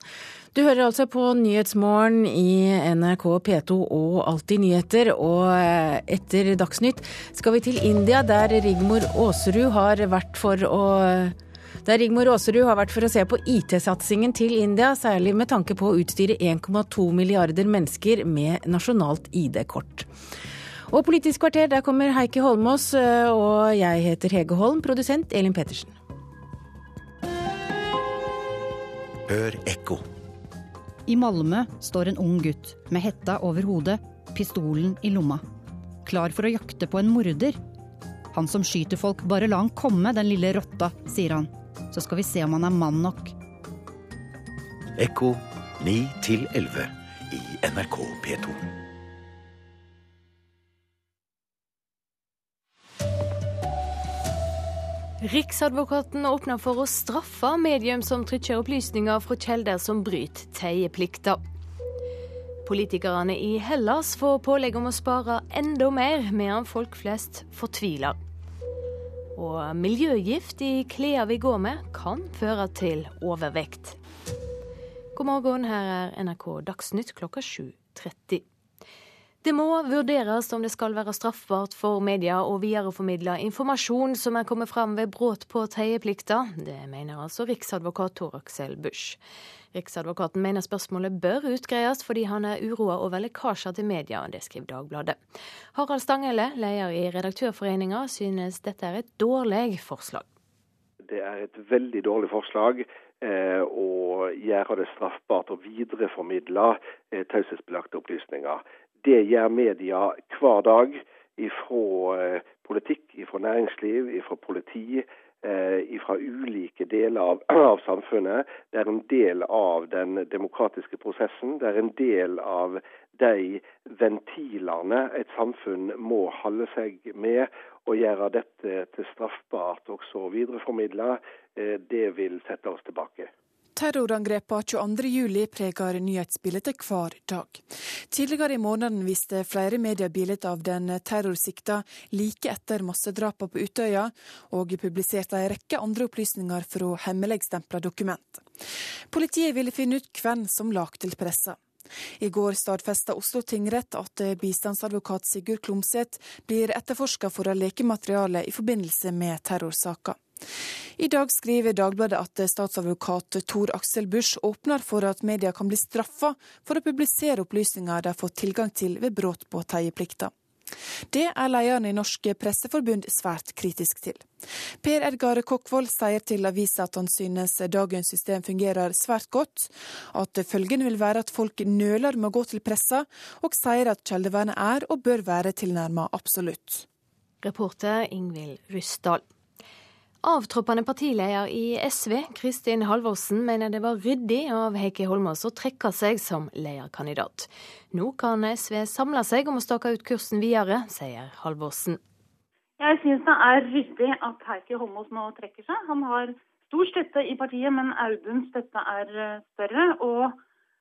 Du hører altså på Nyhetsmorgen i NRK P2 og Alltid nyheter. Og etter Dagsnytt skal vi til India, der Rigmor Aasrud har vært for å der Rigmor Aasrud har vært for å se på IT-satsingen til India, særlig med tanke på å utstyre 1,2 milliarder mennesker med nasjonalt ID-kort. Og Politisk kvarter, der kommer Heikki Holmås, og jeg heter Hege Holm, produsent Elin Pettersen. Hør ekko. I Malmö står en ung gutt med hetta over hodet, pistolen i lomma. Klar for å jakte på en morder. Han som skyter folk, bare la han komme, den lille rotta, sier han. Så skal vi se om han er mann nok. Ekko 9 til 11 i NRK P2. Riksadvokaten åpner for å straffe medium som trykker opplysninger fra kilder som bryter teieplikta. Politikerne i Hellas får pålegg om å spare enda mer, medan folk flest fortviler. Og miljøgift i klærne vi går med, kan føre til overvekt. God morgen, her er NRK Dagsnytt klokka 7.30. Det må vurderes om det skal være straffbart for media å videreformidle informasjon som er kommet fram ved brudd på tredjeplikta. Det mener altså riksadvokat Tor Aksel Busch. Riksadvokaten mener spørsmålet bør utgreies fordi han er uroa over lekkasjer til media. Det skriver Dagbladet. Harald Stanghelle, leder i Redaktørforeninga, synes dette er et dårlig forslag. Det er et veldig dårlig forslag eh, å gjøre det straffbart å videreformidle eh, taushetsbelagte opplysninger. Det gjør media hver dag fra eh, politikk, ifra næringsliv, ifra politi, ifra ulike deler av, av, samfunnet. Det er en del av den demokratiske prosessen. Det er en del av de ventilene et samfunn må holde seg med. Å gjøre dette til straffbart også å videreformidle, det vil sette oss tilbake. Terrorangrepene 22.07 preger nyhetsbildet hver dag. Tidligere i måneden viste flere medier bildet av den terrorsikta like etter massedrapene på Utøya, og publiserte en rekke andre opplysninger fra hemmeligstempla dokument. Politiet ville finne ut hvem som lag til pressa. I går stadfesta Oslo tingrett at bistandsadvokat Sigurd Klomsæt blir etterforska for å leke materiale i forbindelse med terrorsaka. I dag skriver Dagbladet at statsadvokat Tor Aksel Busch åpner for at media kan bli straffa for å publisere opplysninger de har fått tilgang til ved brudd på teieplikta. Det er lederen i Norsk Presseforbund svært kritisk til. Per Edgar Kokkvold sier til avisa at han synes dagens system fungerer svært godt, at følgen vil være at folk nøler med å gå til pressa, og sier at kildevernet er og bør være tilnærma absolutt. Reporter Ingvild Ryssdal. Avtroppende partileder i SV, Kristin Halvorsen, mener det var ryddig av Heikki Holmås å trekke seg som lederkandidat. Nå kan SV samle seg om å stake ut kursen videre, sier Halvorsen. Jeg syns det er ryddig at Heikki Holmås nå trekker seg. Han har stor støtte i partiet, men Auduns støtte er større. og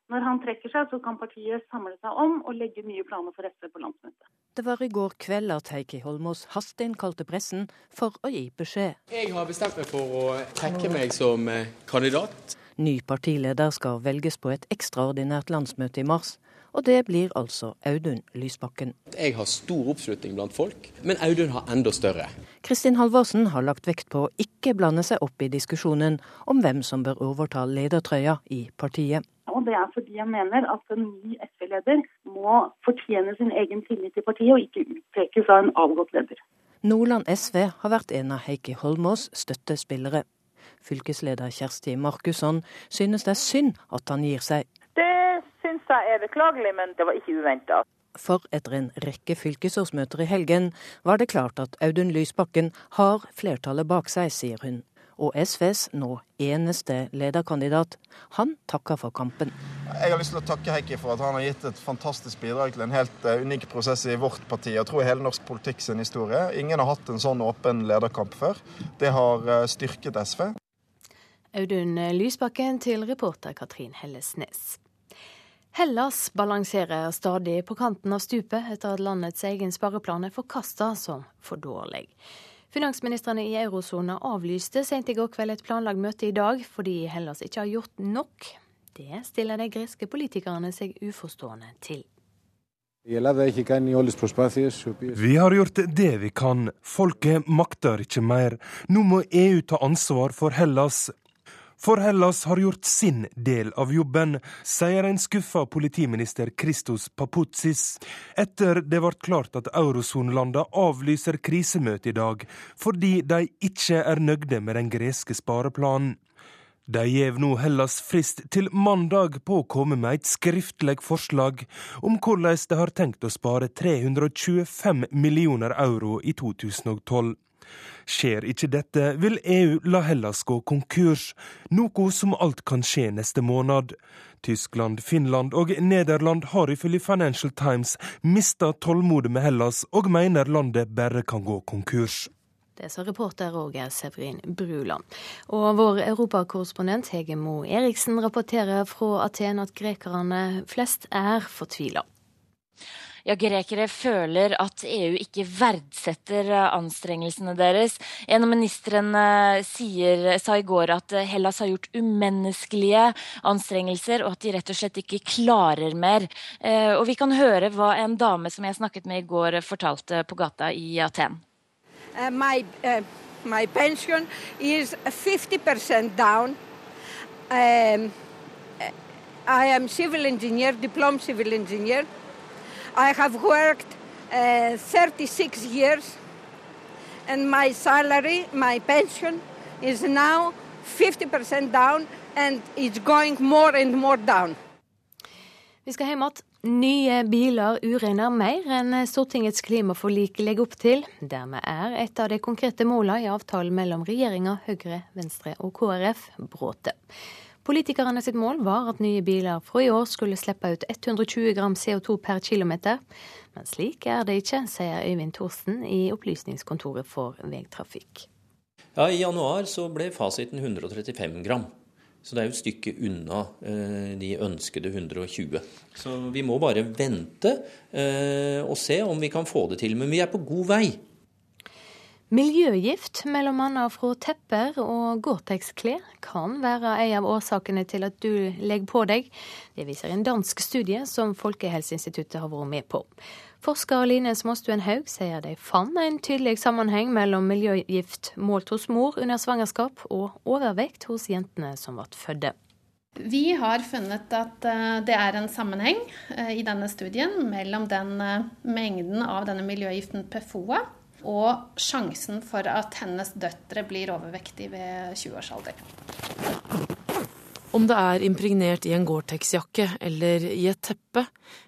når han trekker seg, så kan partiet samle seg om og legge nye planer for SV på landsmøtet. Det var i går kveld at Heikki Holmås hasteinnkalte pressen for å gi beskjed. Jeg har bestemt meg for å trekke meg som kandidat. Ny partileder skal velges på et ekstraordinært landsmøte i mars. Og det blir altså Audun Lysbakken. Jeg har stor oppslutning blant folk, men Audun har enda større. Kristin Halvorsen har lagt vekt på å ikke blande seg opp i diskusjonen om hvem som bør overta ledertrøya i partiet. Og det er fordi jeg mener at en ny SV-leder må fortjene sin egen tillit i partiet, og ikke utpekes av en avgått leder. Nordland SV har vært en av Heikki Holmås støttespillere. Fylkesleder Kjersti Markusson synes det er synd at han gir seg. Det syns jeg er beklagelig, men det var ikke uventa. For etter en rekke fylkesårsmøter i helgen var det klart at Audun Lysbakken har flertallet bak seg, sier hun. Og SVs nå eneste lederkandidat, han takker for kampen. Jeg har lyst til å takke Heikki for at han har gitt et fantastisk bidrag til en helt uh, unik prosess i vårt parti. Jeg tror i hele norsk politikk sin historie. Ingen har hatt en sånn åpen lederkamp før. Det har uh, styrket SV. Audun Lysbakken til reporter Katrin Hellesnes. Hellas balanserer stadig på kanten av stupet etter at landets egen spareplan er forkasta som for dårlig. Finansministrene i eurosona avlyste sent i går kveld et planlagt møte i dag, fordi Hellas ikke har gjort nok. Det stiller de greske politikerne seg uforstående til. Vi har gjort det vi kan. Folket makter ikke mer. Nå må EU ta ansvar for Hellas. For Hellas har gjort sin del av jobben, sier en skuffa politiminister Christos Papoutsis, etter det ble klart at eurosonelandene avlyser krisemøte i dag, fordi de ikke er nøgde med den greske spareplanen. De gjev nå Hellas frist til mandag på å komme med et skriftlig forslag om hvordan de har tenkt å spare 325 millioner euro i 2012. Skjer ikke dette, vil EU la Hellas gå konkurs, noe som alt kan skje neste måned. Tyskland, Finland og Nederland har ifølge Financial Times mista tålmodet med Hellas, og mener landet bare kan gå konkurs. Det sa reporter Roger Severin Bruland. Og vår europakorrespondent Hege Mo Eriksen rapporterer fra Aten at grekerne flest er fortvila. Ja, grekere føler at EU ikke verdsetter eh, anstrengelsene deres. En av ministrene sier, sa i går at eh, Hellas har gjort umenneskelige anstrengelser, og at de rett og slett ikke klarer mer. Eh, og vi kan høre hva en dame som jeg snakket med i går, fortalte på gata i Aten. Uh, my, uh, my pension is 50% down. Um, I am. I have worked uh, 36 years, and my salary, my pension, is now 50% down, and it's going more and more down. Vi skal hjem igjen. Nye biler uregner mer enn Stortingets klimaforlik legger opp til. Dermed er et av de konkrete målene i avtalen mellom regjeringa, Høyre, Venstre og KrF bråte. Politikerne sitt mål var at nye biler fra i år skulle slippe ut 120 gram CO2 per km. Men slik er det ikke, sier Øyvind Thorsen i Opplysningskontoret for veitrafikk. Ja, I januar så ble fasiten 135 gram. Så det er jo et stykke unna eh, de ønskede 120. Så vi må bare vente eh, og se om vi kan få det til. Men vi er på god vei. Miljøgift, bl.a. fra tepper og Gore-Tex-klær, kan være en av årsakene til at du legger på deg. Det viser en dansk studie som Folkehelseinstituttet har vært med på. Forsker Line Småstuen Haug sier de fant en tydelig sammenheng mellom miljøgift målt hos mor under svangerskap og overvekt hos jentene som ble fødte. Vi har funnet at eh, det er en sammenheng eh, i denne studien mellom den eh, mengden av denne miljøgiften PFOA og sjansen for at hennes døtre blir overvektige ved 20-årsalder. Om det er impregnert i en Gore-Tex-jakke eller i et teppe,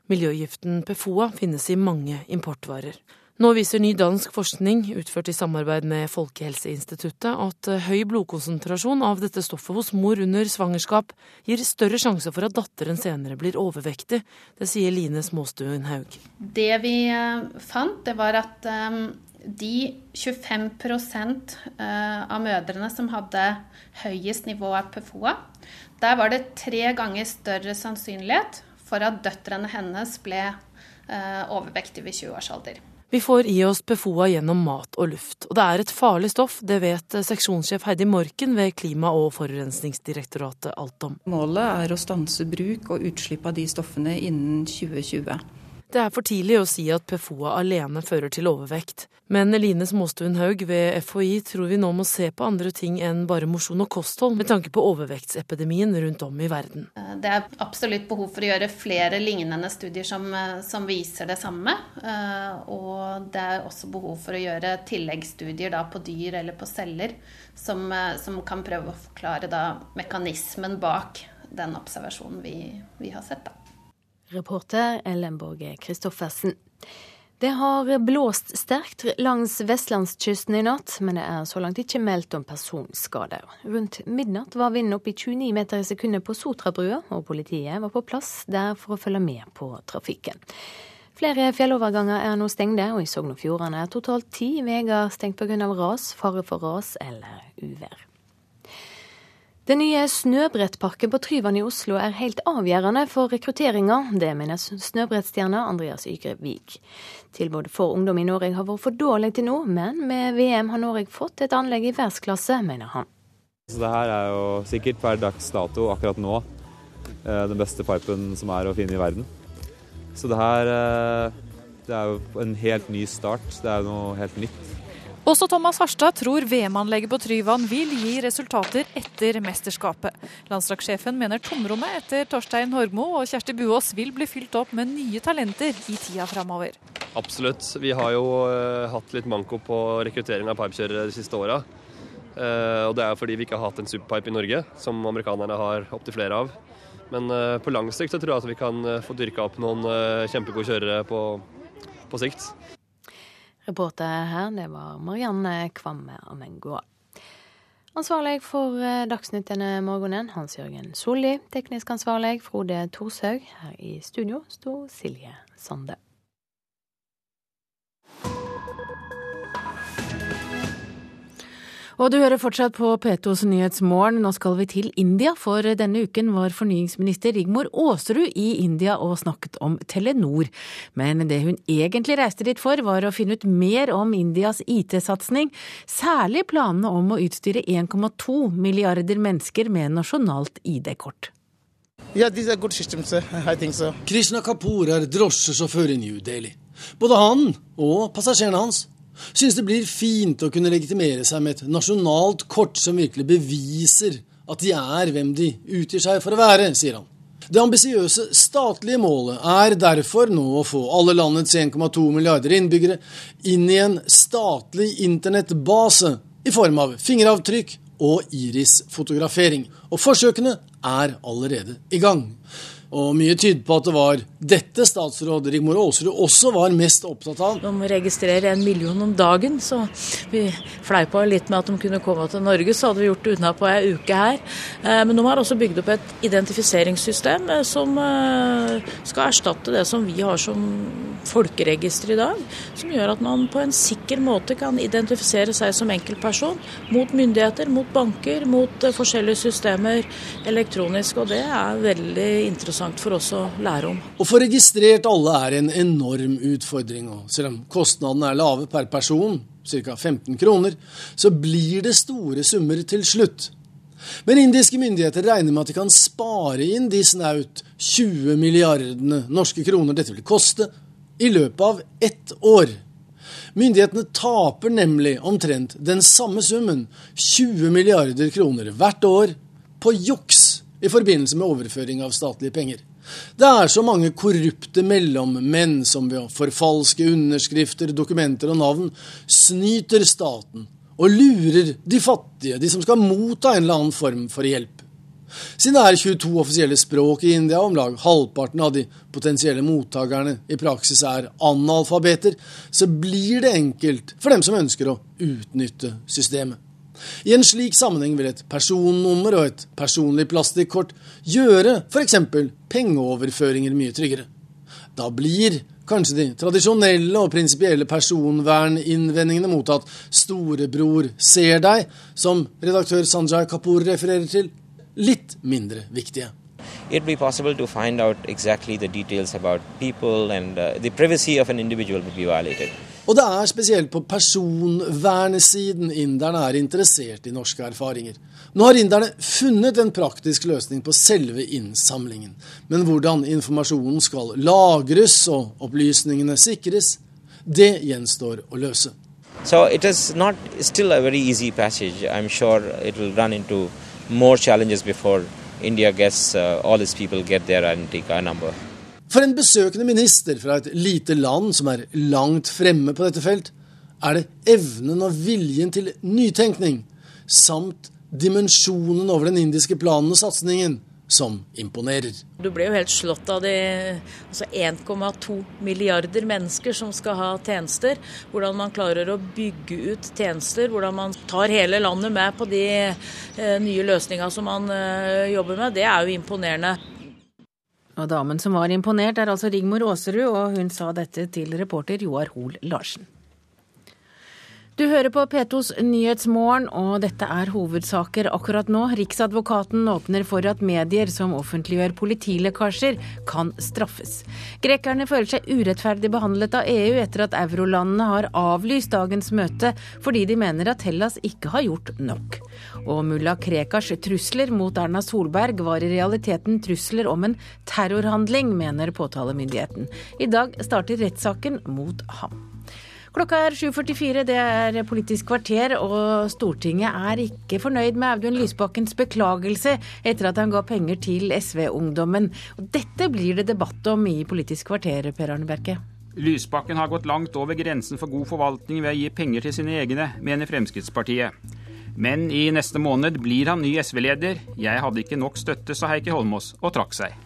miljøgiften PFOA finnes i mange importvarer. Nå viser ny dansk forskning, utført i samarbeid med Folkehelseinstituttet, at høy blodkonsentrasjon av dette stoffet hos mor under svangerskap gir større sjanse for at datteren senere blir overvektig. Det sier Line Småstuen Haug. Det vi eh, fant, det var at um, de 25 eh, av mødrene som hadde høyest nivå av PFOA, der var det tre ganger større sannsynlighet for at døtrene hennes ble eh, overvektige ved 20 års alder. Vi får i oss PFOA gjennom mat og luft, og det er et farlig stoff, det vet seksjonssjef Heidi Morken ved Klima- og forurensningsdirektoratet alt om. Målet er å stanse bruk og utslipp av de stoffene innen 2020. Det er for tidlig å si at PFOA alene fører til overvekt, men Line Småstuen Haug ved FHI tror vi nå må se på andre ting enn bare mosjon og kosthold, med tanke på overvektsepidemien rundt om i verden. Eh, det er absolutt behov for å gjøre flere lignende studier som, eh, som viser det samme. Eh, og det er også behov for å gjøre tilleggsstudier da, på dyr eller på celler, som, som kan prøve å forklare da, mekanismen bak den observasjonen vi, vi har sett. da. Reporter Ellen Borge Christoffersen. Det har blåst sterkt langs vestlandskysten i natt, men det er så langt ikke meldt om personskader. Rundt midnatt var vinden oppe i 29 meter i sekundet på Sotrabrua, og politiet var på plass der for å følge med på trafikken. Flere fjelloverganger er nå stengte, og i Sogn og Fjordane er totalt ti veier stengt pga. ras, fare for ras eller uvær. Den nye snøbrettparken på Tryvann i Oslo er helt avgjørende for rekrutteringa. Det mener snøbrettstjerna Andreas Ygre Vik. Tilbudet for ungdom i Norge har vært for dårlig til nå, men med VM har Norge fått et anlegg i verdensklasse, mener han. Så det her er jo sikkert per dags dato akkurat nå eh, den beste pipen som er å finne i verden. Så det her eh, det er jo en helt ny start. Det er jo noe helt nytt. Også Thomas Harstad tror VM-anlegget på Tryvann vil gi resultater etter mesterskapet. Landslagssjefen mener tomrommet etter Torstein Horgmo og Kjersti Buås vil bli fylt opp med nye talenter i tida framover. Absolutt. Vi har jo uh, hatt litt manko på rekruttering av pipekjørere de siste åra. Uh, og det er fordi vi ikke har hatt en superpipe i Norge, som amerikanerne har opptil flere av. Men uh, på lang sikt så tror jeg at vi kan få dyrka opp noen kjempegode kjørere på, på sikt. Reporter her, det var Marianne Kvamme Amengoa. Ansvarlig for eh, Dagsnytt denne morgenen, Hans Jørgen Solli. Teknisk ansvarlig, Frode Thorshaug. Her i studio sto Silje Sande. Og du hører fortsatt på P2s Nyhetsmorgen. Nå skal vi til India, for denne uken var fornyingsminister Rigmor Aasrud i India og snakket om Telenor. Men det hun egentlig reiste dit for, var å finne ut mer om Indias IT-satsing, særlig planene om å utstyre 1,2 milliarder mennesker med nasjonalt ID-kort. Yeah, systems, so. Krishna Kapoor er drosjesjåfør i New Delhi. Både han og passasjerene hans synes det blir fint å kunne legitimere seg med et nasjonalt kort som virkelig beviser at de er hvem de utgir seg for å være, sier han. Det ambisiøse statlige målet er derfor nå å få alle landets 1,2 milliarder innbyggere inn i en statlig internettbase i form av fingeravtrykk og irisfotografering. Og forsøkene er allerede i gang. Og mye tyder på at det var dette statsråd Rigmor Aasrud også var mest opptatt av. De registrerer en million om dagen, så vi fleipa litt med at de kunne komme til Norge. Så hadde vi gjort det unna på ei uke her. Eh, men de har også bygd opp et identifiseringssystem eh, som eh, skal erstatte det som vi har som folkeregister i dag. Som gjør at man på en sikker måte kan identifisere seg som enkeltperson mot myndigheter, mot banker, mot forskjellige systemer elektronisk. Og det er veldig interessant interessant for oss å lære om. Å få registrert alle er en enorm utfordring. og Selv om kostnadene er lave per person, ca. 15 kroner, så blir det store summer til slutt. Men indiske myndigheter regner med at de kan spare inn de snaut 20 milliardene norske kroner dette vil koste, i løpet av ett år. Myndighetene taper nemlig omtrent den samme summen, 20 milliarder kroner hvert år, på juks i forbindelse med overføring av statlige penger. Det er så mange korrupte mellommenn som ved å forfalske underskrifter, dokumenter og navn snyter staten og lurer de fattige, de som skal motta en eller annen form for hjelp. Siden det er 22 offisielle språk i India, og om lag halvparten av de potensielle mottakerne i praksis er analfabeter, så blir det enkelt for dem som ønsker å utnytte systemet. I en slik sammenheng vil et personnummer og et personlig plastikkort gjøre f.eks. pengeoverføringer mye tryggere. Da blir kanskje de tradisjonelle og prinsipielle personverninnvendingene mot at storebror ser deg, som redaktør Sanjay Kapoor refererer til, litt mindre viktige. It'd be possible to find out exactly the details about people and uh, the privacy of an individual would be violated. Og det er spesielt på personvernesiden inderne er interessert i norske erfaringer. Nå har inderne funnet en praktisk løsning på selve innsamlingen. Men hvordan informasjonen skal lagres og opplysningene sikres, det gjenstår å løse. So it is not still a very easy passage. I'm sure it will run into more challenges before India gets uh, all its people get their identity number. For en besøkende minister fra et lite land som er langt fremme på dette felt, er det evnen og viljen til nytenkning samt dimensjonen over den indiske planen og satsingen som imponerer. Du ble jo helt slått av de altså 1,2 milliarder mennesker som skal ha tjenester. Hvordan man klarer å bygge ut tjenester, hvordan man tar hele landet med på de eh, nye løsningene som man eh, jobber med. Det er jo imponerende. Og damen som var imponert, er altså Rigmor Aasrud, og hun sa dette til reporter Joar Hoel Larsen. Du hører på P2s Nyhetsmorgen, og dette er hovedsaker akkurat nå. Riksadvokaten åpner for at medier som offentliggjør politilekkasjer, kan straffes. Grekerne føler seg urettferdig behandlet av EU etter at eurolandene har avlyst dagens møte fordi de mener at Hellas ikke har gjort nok. Og mulla Krekars trusler mot Erna Solberg var i realiteten trusler om en terrorhandling, mener påtalemyndigheten. I dag starter rettssaken mot ham. Klokka er 7.44, det er Politisk kvarter, og Stortinget er ikke fornøyd med Audun Lysbakkens beklagelse etter at han ga penger til SV-ungdommen. Dette blir det debatt om i Politisk kvarter, Per Arne Berke. Lysbakken har gått langt over grensen for god forvaltning ved å gi penger til sine egne, mener Fremskrittspartiet. Men i neste måned blir han ny SV-leder. Jeg hadde ikke nok støtte, sa Heikki Holmås, og trakk seg.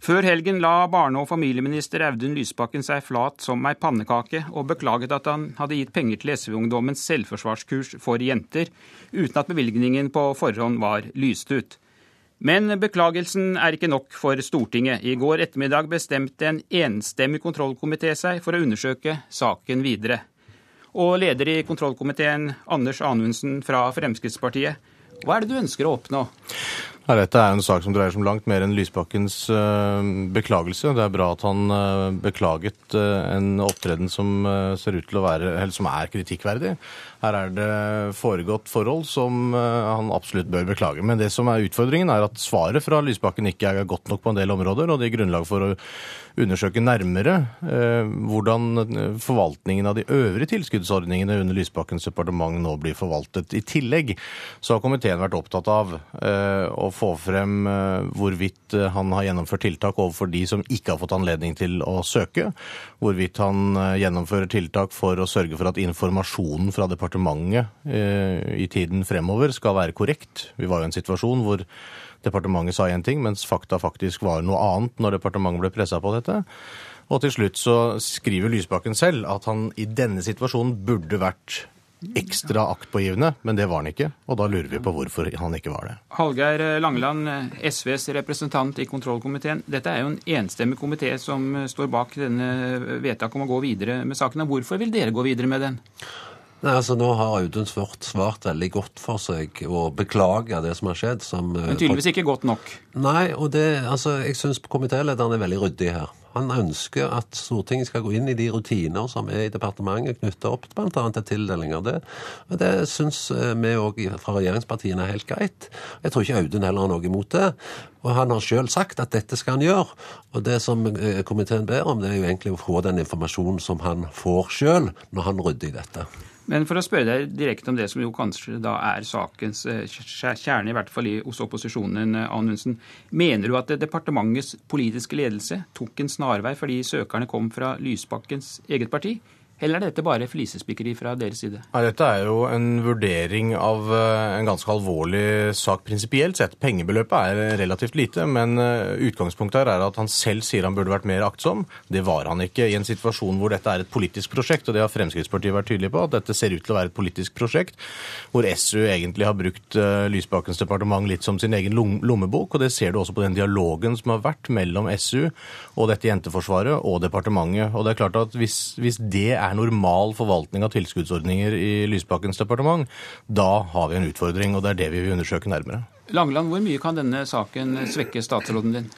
Før helgen la barne- og familieminister Audun Lysbakken seg flat som ei pannekake, og beklaget at han hadde gitt penger til SV-ungdommens selvforsvarskurs for jenter, uten at bevilgningen på forhånd var lyst ut. Men beklagelsen er ikke nok for Stortinget. I går ettermiddag bestemte en enstemmig kontrollkomité seg for å undersøke saken videre. Og leder i kontrollkomiteen, Anders Anundsen fra Fremskrittspartiet, hva er det du ønsker å oppnå? Ja, dette er en sak som dreier seg om langt mer enn Lysbakkens uh, beklagelse. Det er bra at han uh, beklaget uh, en opptreden som ser ut til å være, eller som er kritikkverdig. Her er det foregått forhold som han absolutt bør beklage. Men det som er utfordringen, er at svaret fra Lysbakken ikke er godt nok på en del områder, og det gir grunnlag for å undersøke nærmere eh, hvordan forvaltningen av de øvrige tilskuddsordningene under Lysbakkens departement nå blir forvaltet. I tillegg så har komiteen vært opptatt av eh, å få frem eh, hvorvidt han har gjennomført tiltak overfor de som ikke har fått anledning til å søke. Hvorvidt han gjennomfører tiltak for å sørge for at informasjonen fra departementet i tiden fremover skal være korrekt. Vi var jo i en situasjon hvor departementet sa én ting, mens fakta faktisk var noe annet når departementet ble pressa på dette. Og til slutt så skriver Lysbakken selv at han i denne situasjonen burde vært ekstra aktpågivende, men det var han ikke. Og da lurer vi på hvorfor han ikke var det. Hallgeir Langeland, SVs representant i kontrollkomiteen. Dette er jo en enstemmig komité som står bak denne vedtaket om å gå videre med saken. Hvorfor vil dere gå videre med den? Nei, altså Nå har Audun Svart svart veldig godt for seg og beklaga det som har skjedd. Som, Men tydeligvis ikke godt nok? Nei, og det, altså, jeg syns komitélederen er veldig ryddig her. Han ønsker at Stortinget skal gå inn i de rutiner som er i departementet knytta opp bl.a. til tildelinger. Det, og det syns eh, vi òg fra regjeringspartiene er helt greit. Jeg tror ikke Audun heller har noe imot det. Og han har sjøl sagt at dette skal han gjøre. Og det som eh, komiteen ber om, det er jo egentlig å få den informasjonen som han får sjøl, når han rydder i dette. Men for å spørre deg direkte om det som jo kanskje da er sakens eh, kjerne, i hvert fall hos opposisjonen, eh, Anundsen. Mener du at departementets politiske ledelse tok en snarvei fordi søkerne kom fra Lysbakkens eget parti? Eller er dette bare flisespikkeri fra deres side? Nei, dette er jo en vurdering av eh, en ganske alvorlig sak prinsipielt sett. Pengebeløpet er relativt lite, men eh, utgangspunktet her er at han selv sier han burde vært mer aktsom. Det var han ikke i en situasjon hvor dette er et politisk prosjekt, og det har Fremskrittspartiet vært tydelig på, at dette ser ut til å være et politisk prosjekt hvor SU egentlig har brukt eh, Lysbakkens departement litt som sin egen lommebok, og det ser du også på den dialogen som har vært mellom SU og dette jenteforsvaret og departementet. Og det er klart at hvis, hvis det er er normal forvaltning av tilskuddsordninger i Lysbakkens departement, da har vi en utfordring, og det er det vi vil undersøke nærmere. Langeland, hvor mye kan denne saken svekke statsråden din?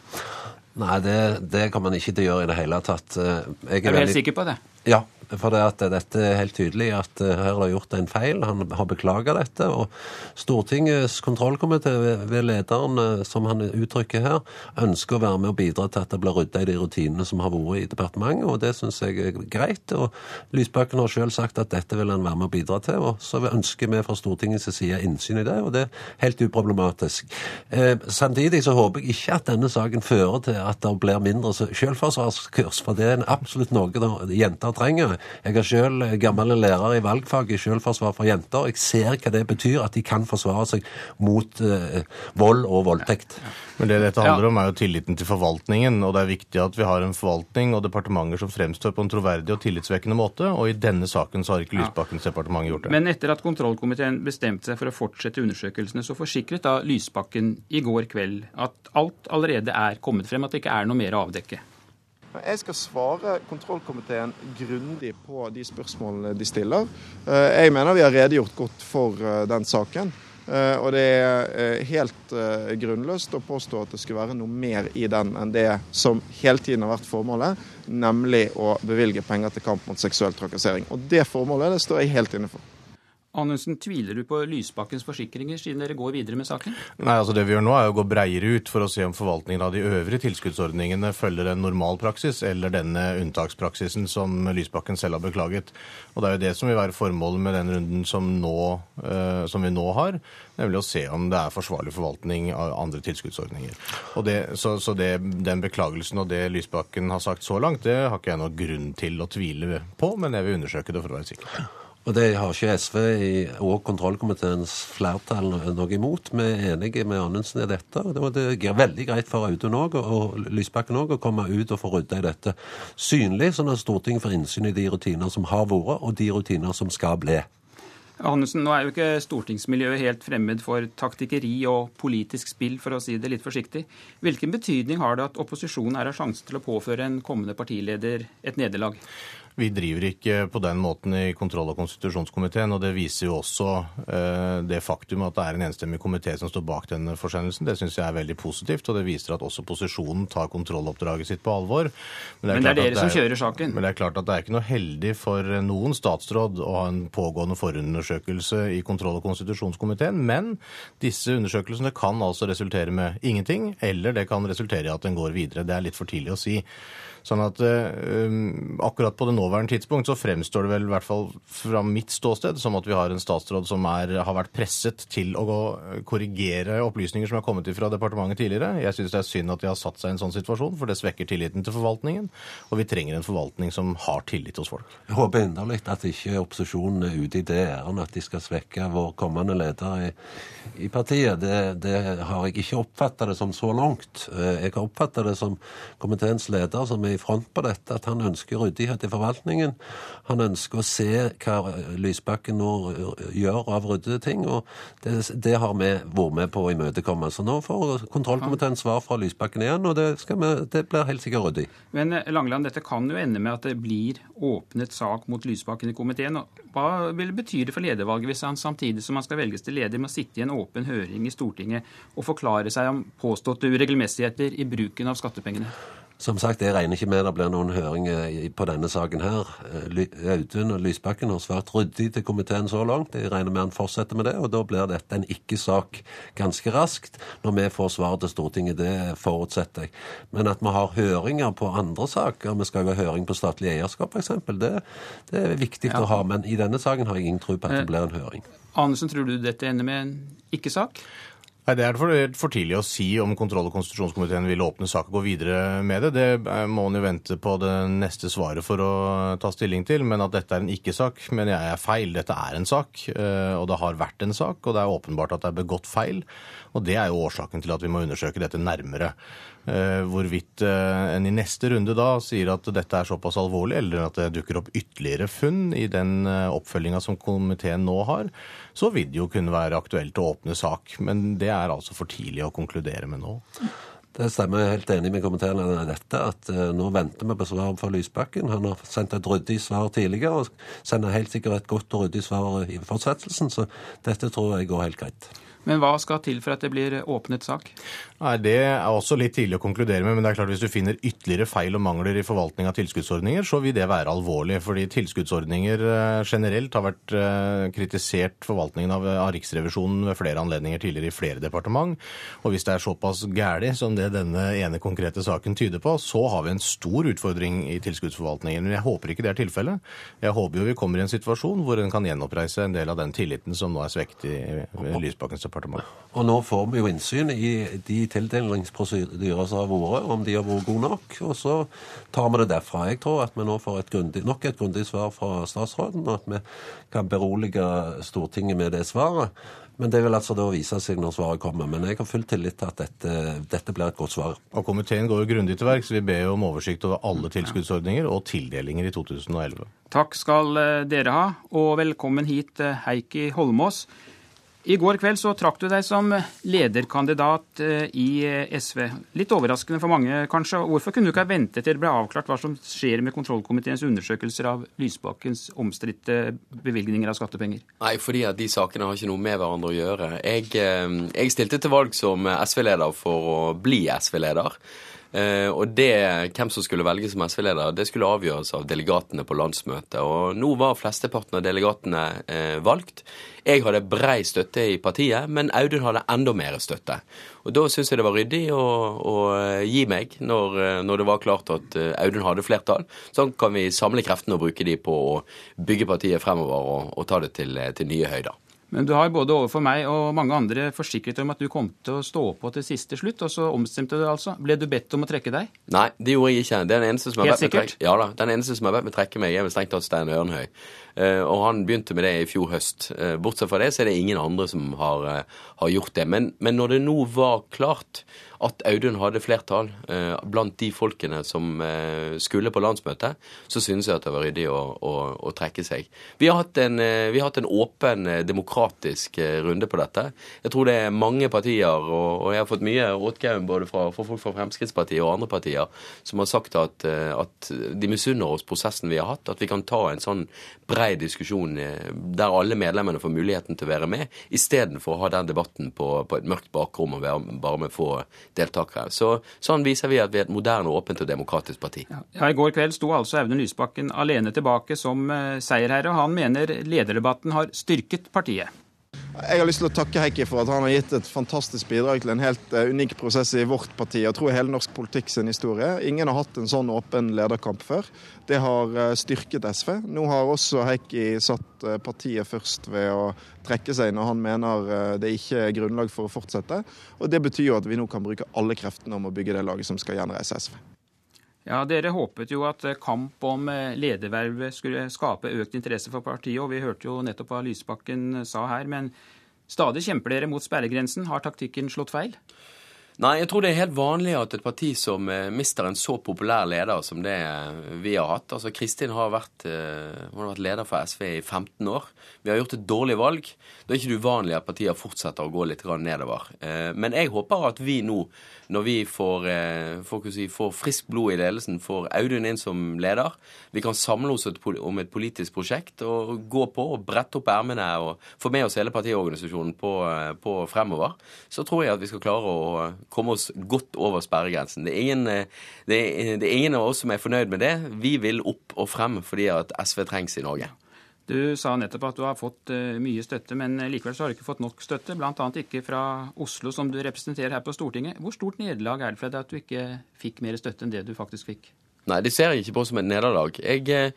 Nei, det, det kan man ikke gjøre i det hele tatt. Jeg er, er du helt sikker på det? Ja, for det at dette er helt tydelig at eh, her er gjort en feil. Han har beklaga dette. Og Stortingets kontrollkomité ved lederen, eh, som han uttrykker her, ønsker å være med og bidra til at det blir rydda i de rutinene som har vært i departementet, og det syns jeg er greit. Og Lysbakken har sjøl sagt at dette vil han være med og bidra til, og så ønsker vi fra Stortingets side innsyn i det, og det er helt uproblematisk. Eh, samtidig så håper jeg ikke at denne saken fører til at det blir mindre selvforsvarskurs, for det er absolutt noe jenter trenger. Jeg er selv gammel lærer i valgfag i selvforsvar for jenter. Jeg ser hva det betyr at de kan forsvare seg mot eh, vold og voldtekt. Men det dette handler om, er jo tilliten til forvaltningen. Og det er viktig at vi har en forvaltning og departementer som fremstår på en troverdig og tillitsvekkende måte. Og i denne saken så har ikke Lysbakkens departement gjort det. Men etter at kontrollkomiteen bestemte seg for å fortsette undersøkelsene, så forsikret da Lysbakken i går kveld at alt allerede er kommet frem, at det ikke er noe mer å avdekke. Jeg skal svare kontrollkomiteen grundig på de spørsmålene de stiller. Eh, jeg mener vi har redegjort godt for eh, den saken. Eh, og det er helt grunnløst å påstå at det skulle være noe mer i den enn det som hele tiden har vært formålet, nemlig å bevilge penger til kamp mot seksuell trakassering. Og det formålet det står jeg helt inne for. Anundsen, tviler du på Lysbakkens forsikringer siden dere går videre med saken? Nei, altså Det vi gjør nå er å gå breiere ut for å se om forvaltningen av de øvrige tilskuddsordningene følger en normal praksis eller denne unntakspraksisen som Lysbakken selv har beklaget. Og Det er jo det som vil være formålet med den runden som, nå, uh, som vi nå har, nemlig å se om det er forsvarlig forvaltning av andre tilskuddsordninger. Og det, så, så det, Den beklagelsen og det Lysbakken har sagt så langt, det har ikke jeg noen grunn til å tvile på, men jeg vil undersøke det for å være sikker. Og det har ikke SV og kontrollkomiteens flertall noe imot. Vi er enige med Anundsen i dette. og Det er veldig greit for Audun òg, og Lysbakken òg, å komme ut og få rydda i dette synlig, sånn at Stortinget får innsyn i de rutiner som har vært, og de rutiner som skal bli. Hannessen, nå er jo ikke stortingsmiljøet helt fremmed for taktikkeri og politisk spill, for å si det litt forsiktig. Hvilken betydning har det at opposisjonen er av sjanse til å påføre en kommende partileder et nederlag? Vi driver ikke på den måten i kontroll- og konstitusjonskomiteen, og det viser jo også eh, det faktum at det er en enstemmig komité som står bak denne forsendelsen. Det syns jeg er veldig positivt, og det viser at også posisjonen tar kontrolloppdraget sitt på alvor. Men det er, men det er dere det er, som kjører saken? Men det er klart at det er ikke noe heldig for noen statsråd å ha en pågående forundersøkelse i kontroll- og konstitusjonskomiteen, men disse undersøkelsene kan altså resultere med ingenting, eller det kan resultere i at den går videre. Det er litt for tidlig å si. Sånn at um, akkurat på det nåværende tidspunkt så fremstår det vel i hvert fall fra mitt ståsted som at vi har en statsråd som er, har vært presset til å gå, korrigere opplysninger som er kommet fra departementet tidligere. Jeg syns det er synd at de har satt seg i en sånn situasjon, for det svekker tilliten til forvaltningen. Og vi trenger en forvaltning som har tillit hos folk. Jeg håper inderlig at ikke opposisjonen er ute i det ærendet at de skal svekke vår kommende leder i, i partiet. Det, det, har jeg ikke oppfatta det som så langt. Jeg har oppfatta det som komiteens leder som er i front på dette, at han ønsker ryddighet i forvaltningen. Han ønsker å se hva Lysbakken nå gjør av ryddede ting, og det, det, har vi vært med på å imøtekomme. Så nå får kontrollkomiteen svar fra Lysbakken igjen, og det, vi, det blir helt sikkert ryddig. Men Langland, Langeland, dette kan jo ende med at det blir åpnet sak mot Lysbakken i komiteen. Hva vil det bety for ledervalget hvis han samtidig som han skal velges til leder, må sitte i en åpen høring i Stortinget og forklare seg om påståtte uregelmessigheter i bruken av skattepengene? Som sagt, jeg regner ikke med det blir noen høring eh, på denne saken her. Eh, Audun og Lysbakken har svart ryddig til komiteen så langt. Jeg regner med han fortsetter med det, og da blir dette en ikke-sak ganske raskt. Når vi får svar til Stortinget, det forutsetter jeg. Men at vi har høringer på andre saker, vi skal jo ha høring på statlig eierskap f.eks., det, det er viktig ja. å ha. Men i denne saken har jeg ingen tro på at det eh, blir en høring. Anundsen, tror du dette ender med en ikke-sak? Nei, Det er for, for, tidlig å si om kontroll- og konstitusjonskomiteen vil åpne sak og gå videre med det. Det må en jo vente på det neste svaret for å ta stilling til. Men at dette er en ikke-sak, mener jeg er feil. Dette er en sak, eh, og det har vært en sak. Og det er åpenbart at det er begått feil. Og det er jo årsaken til at vi må undersøke dette nærmere. Eh, hvorvidt eh, en i neste runde da sier at dette er såpass alvorlig, eller at det dukker opp ytterligere funn i den oppfølginga som komiteen nå har, så vil det jo kunne være aktuelt å åpne sak. Men det er altså for tidlig å konkludere med nå. Det stemmer. Jeg er helt enig med komiteen i dette. At nå venter vi på svar fra Lysbakken. Han har sendt et ryddig svar tidligere, og sender helt sikkert et godt og ryddig svar i fortsettelsen. Så dette tror jeg går helt greit. Men hva skal til for at det blir åpnet sak? Nei, Det er også litt tidlig å konkludere med, men det er klart hvis du finner ytterligere feil og mangler i forvaltning av tilskuddsordninger, så vil det være alvorlig. Fordi tilskuddsordninger eh, generelt har vært eh, kritisert forvaltningen av, av Riksrevisjonen ved flere anledninger tidligere i flere departement. Og hvis det er såpass gæli som det denne ene konkrete saken tyder på, så har vi en stor utfordring i tilskuddsforvaltningen. Men jeg håper ikke det er tilfellet. Jeg håper jo vi kommer i en situasjon hvor en kan gjenoppreise en del av den tilliten som nå er svekket i Lysbakkens departement. Og nå får vi jo innsyn i de tildelingsprosedyrer som har vært, om de har vært gode nok. Og så tar vi det derfra. Jeg tror at vi nå får et grundig, nok et grundig svar fra statsråden, og at vi kan berolige Stortinget med det svaret. Men det vil altså da vise seg når svaret kommer. Men jeg har full tillit til at dette, dette blir et godt svar. Og Komiteen går jo grundig til verks. Vi ber jo om oversikt over alle tilskuddsordninger og tildelinger i 2011. Takk skal eh, dere ha, og velkommen hit, eh, Heikki Holmås. I går kveld så trakk du deg som lederkandidat eh, i SV. Litt overraskende for mange, kanskje. Hvorfor kunne du ikke ha ventet til det ble avklart hva som skjer med kontrollkomiteens undersøkelser av Lysbakkens omstridte bevilgninger av skattepenger? Nei, fordi at de sakene har ikke noe med hverandre å gjøre. Jeg, jeg stilte til valg som SV-leder for å bli SV-leder. Eh, og det, hvem som skulle velges som SV-leder, det skulle avgjøres av delegatene på landsmøtet. Og nå var flesteparten av delegatene eh, valgt. Jeg hadde brei støtte i partiet, men Audun hadde enda mer støtte. Og Da syns jeg det var ryddig å, å gi meg når, når, det var klart at eh, Audun hadde flertall. Sånn kan vi samle kreftene og bruke de på å bygge partiet fremover og, og ta det til, til nye høyder. Men du har både overfor meg og mange andre forsikret om at du kom til å stå på til siste slutt, og så omstemte du altså. Ble du bedt om å trekke deg? Nei, det gjorde jeg ikke. Den eneste som har Helt sikkert? Ja da. Den eneste som har bedt meg trekke meg, er vel strengt tatt Stein Ørnhøi. Uh, og han begynte med det i fjor høst. Uh, bortsett fra det så er det ingen andre som har, uh, har gjort det. Men, men når det nå var klart at Audun hadde flertall eh, blant de folkene som eh, skulle på landsmøtet, så synes jeg at det var ryddig å, å, å trekke seg. Vi har, en, eh, vi har hatt en åpen, eh, demokratisk eh, runde på dette. Jeg tror det er mange partier, og, og jeg har fått mye åtgaum både fra, fra, folk fra Fremskrittspartiet og andre partier, som har sagt at, eh, at de misunner oss prosessen vi har hatt, at vi kan ta en sånn brei diskusjon der alle medlemmene får muligheten til å være med, istedenfor å ha den debatten på, på et mørkt bakrom og være bare med få deltakere. Så, sånn viser vi at vi er et moderne, åpent og demokratisk parti. Ja, I går kveld sto altså Audun Lysbakken alene tilbake som uh, seierherre, han mener lederdebatten har styrket partiet. Jeg har lyst til å takke Heikki for at han har gitt et fantastisk bidrag til en helt uh, unik prosess i vårt parti, og tror hele norsk politikk sin historie. Ingen har hatt en sånn åpen lederkamp før. Det har uh, styrket SV. Nå har også Heikki satt uh, partiet først ved å trekke seg når han mener det ikke er grunnlag for å fortsette. Og Det betyr jo at vi nå kan bruke alle kreftene om å bygge det laget som skal gjenreise SV. Ja, Dere håpet jo at kamp om ledervervet skulle skape økt interesse for partiet, og vi hørte jo nettopp hva Lysbakken sa her. Men stadig kjemper dere mot sperregrensen. Har taktikken slått feil? Nei, jeg tror det er helt vanlig at et parti som mister en så populær leder som det vi har hatt Altså, Kristin har vært, har vært leder for SV i 15 år. Vi har gjort et dårlig valg. Det er ikke det uvanlig at partier fortsetter å gå litt nedover. Men jeg håper at vi nå, når vi får, får, si, får friskt blod i ledelsen, får Audun inn som leder, vi kan samle oss om et politisk prosjekt og gå på og brette opp ermene og få med oss hele partiorganisasjonen på, på fremover, så tror jeg at vi skal klare å komme oss godt over sperregrensen. Det er, ingen, det, er, det er ingen av oss som er fornøyd med det. Vi vil opp og frem fordi at SV trengs i Norge. Du sa nettopp at du har fått mye støtte, men likevel så har du ikke fått nok støtte. Bl.a. ikke fra Oslo, som du representerer her på Stortinget. Hvor stort nederlag er det for deg at du ikke fikk mer støtte enn det du faktisk fikk? Nei, det ser jeg ikke på som et nederlag. Jeg,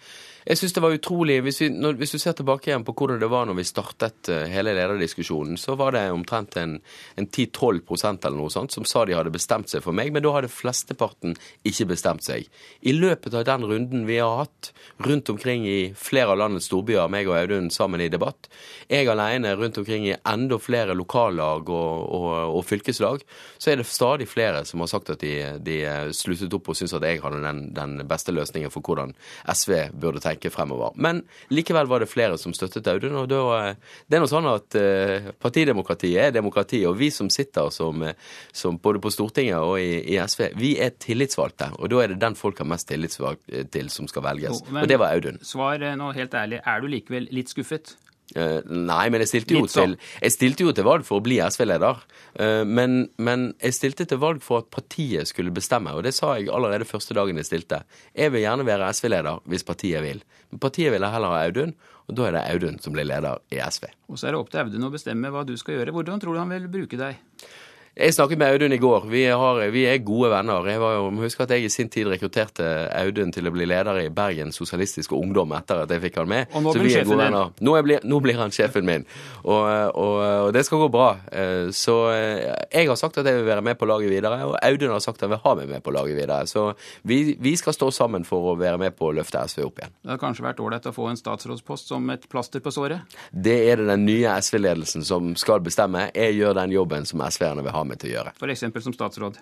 jeg synes det var utrolig hvis, vi, når, hvis, du ser tilbake igjen på hvordan det var når vi startet hele lederdiskusjonen, så var det omtrent en, en 10-12% eller noe sånt som sa de hadde bestemt seg for meg, men da hadde flesteparten ikke bestemt seg. I løpet av den runden vi har hatt rundt omkring i flere av landets storbyer, meg og Audun sammen i debatt, jeg alene rundt omkring i enda flere lokallag og, og, og fylkeslag, så er det stadig flere som har sagt at de, de sluttet opp og syntes at jeg hadde den den beste løsningen for hvordan SV burde tenke fremover. Men likevel var det flere som støttet Audun. og da, Det er noe sånn at uh, partidemokratiet er demokrati, og vi som sitter som, som både på Stortinget og i, i, SV, vi er tillitsvalgte. Og da er det den folk har mest tillit til som skal velges. Jo, og det var Audun. Svar nå helt ærlig, er du likevel litt skuffet? Eh, nei, men jeg stilte, sånn. til, jeg stilte jo til valg for å bli SV-leder. Eh, men, men jeg stilte til valg for at partiet skulle bestemme, og det sa jeg allerede første dagen jeg stilte. Jeg vil gjerne være SV-leder hvis partiet vil. Men partiet ville heller ha Audun, og da er det Audun som blir leder i SV. Og så er det opp til Audun å bestemme hva du skal gjøre. Hvordan tror du han vil bruke deg? Jeg snakket med Audun i går. Vi, har, vi er gode venner. Jeg var jo, må huske at jeg i sin tid rekrutterte Audun til å bli leder i Bergen Sosialistiske Ungdom etter at jeg fikk han med. Og nå Så blir vi er sjefen din. Nå, er nå blir han sjefen min, og, og, og det skal gå bra. Eh, Så eh, jeg har sagt at jeg vil være med på laget videre, og Audun har sagt at han vil ha meg med på laget videre. Så vi, vi skal stå sammen for å være med på å løfte SV opp igjen. Det har kanskje vært ålreit å få en statsrådspost som et plaster på såret? Det er det den nye SV-ledelsen som skal bestemme. Jeg gjør den jobben som SV-erne vil ha meg til å gjøre. For eksempel som statsråd.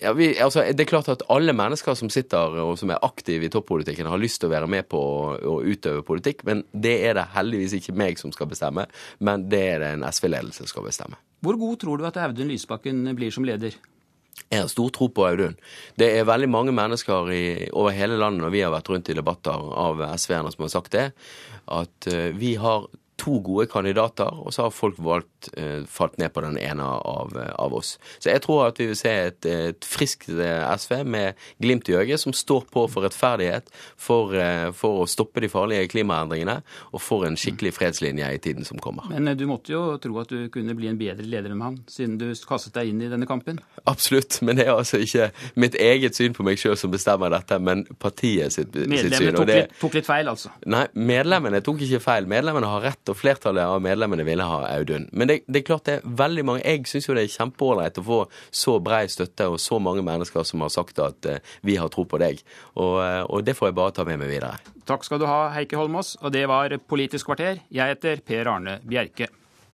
Ja, vi, altså, det er klart at alle mennesker som sitter og som er aktive i toppolitikken, har lyst til å være med på å, utøve politikk, men det er det heldigvis ikke meg som skal bestemme, men det er det en SV-ledelse som skal bestemme. Hvor god tror du at Audun Lysbakken blir som leder? Jeg har stor tro på Audun. Det er veldig mange mennesker i, over hele landet når vi har vært rundt i debatter av SV-erne som har sagt det, at eh, vi har to gode kandidater, og så har folk valgt, eh, falt ned på den ene av, av oss. Så jeg tror at vi vil se et, et friskt eh, SV med glimt i øyet, som står på for rettferdighet, for, eh, for å stoppe de farlige klimaendringene, og for en skikkelig fredslinje i tiden som kommer. Men eh, du måtte jo tro at du kunne bli en bedre leder enn han, siden du kastet deg inn i denne kampen. Absolutt, men det er altså ikke mitt eget syn på meg sjøl som bestemmer dette, men partiet sitt, sitt syn. Medlemmene tok, tok litt feil, altså. Nei, medlemmene tok ikke feil. Medlemmene har rett, og flertallet av medlemmene ville ha Audun. Men det, det er klart det er veldig mange Jeg syns jo det er kjempeålreit å få så brei støtte og så mange mennesker som har sagt at eh, vi har tro på deg. Og, eh, og det får jeg bare ta med meg videre. Takk skal du ha, Heikki Holmås. Og det var Politisk kvarter. Jeg heter Per Arne Bjerke.